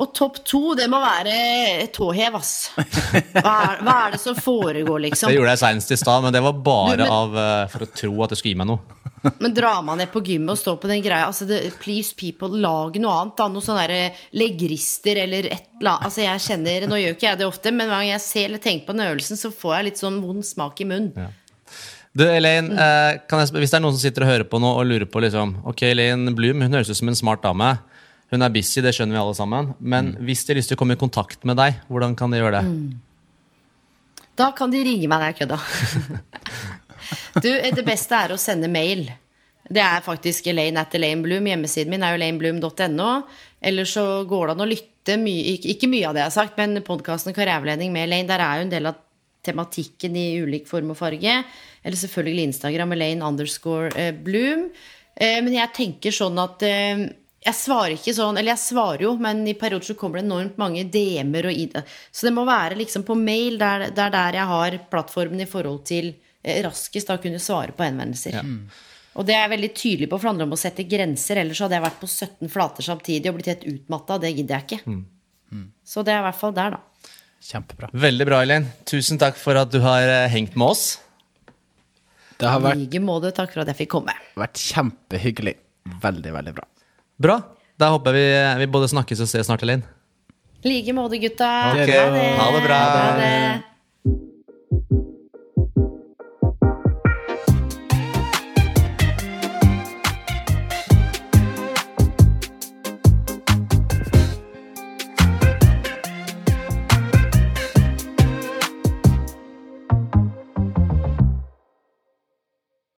Og topp to, det må være tåhev, ass. Hva er, hva er det som foregår, liksom? Det gjorde jeg seinest i stad, men det var bare Du, men- av, uh, for å tro at det skulle gi meg noe. Men drar man ned på gymmet og står på den greia altså det, Please people, lag noe annet. da Noe sånn derre leggrister eller et eller annet. Altså jeg kjenner, Nå gjør ikke jeg det ofte, men hver gang jeg ser eller tenker på den øvelsen, så får jeg litt sånn vond smak i munnen. Du, Elaine, eh, kan jeg, Hvis det er noen som sitter og hører på nå og lurer på liksom, Ok, Elaine Blum hun høres ut som en smart dame. Hun er busy, det skjønner vi alle sammen. Men hvis de har lyst til å komme i kontakt med deg, hvordan kan de gjøre det? Da kan de ringe meg Nei, kødda. Du, det beste er å sende mail. Det er faktisk Elaine at Elaine Bloom. Hjemmesiden min er jo elainebloom.no. Eller så går det an å lytte mye Ikke, ikke mye av det jeg har sagt, men podkasten Karriereveiledning med Elaine, der er jo en del av tematikken i ulik form og farge. Eller selvfølgelig Instagram Elaine underscore eh, Bloom. Eh, men jeg tenker sånn at eh, jeg svarer ikke sånn, eller jeg svarer jo, men i perioder så kommer det enormt mange DM-er og id- Så det må være liksom på mail, der, der, der jeg har plattformen i forhold til eh, raskest da kunne svare på henvendelser. Og det er jeg veldig tydelig på, for det handler om å sette grenser. Ellers hadde jeg vært på 17 flater samtidig og blitt helt utmatta. Det gidder jeg ikke. Så det er i hvert fall der, da. Kjempebra. Veldig bra, Elin. Tusen takk for at du har hengt med oss. Det har vært, like måte. Takk for at jeg fikk komme. Det har vært kjempehyggelig. Veldig, veldig bra. Bra. Da håper jeg vi, eh, vi både snakkes og ses snart, Elaine. like måte, gutta. Ok. Ha det bra. Ha det.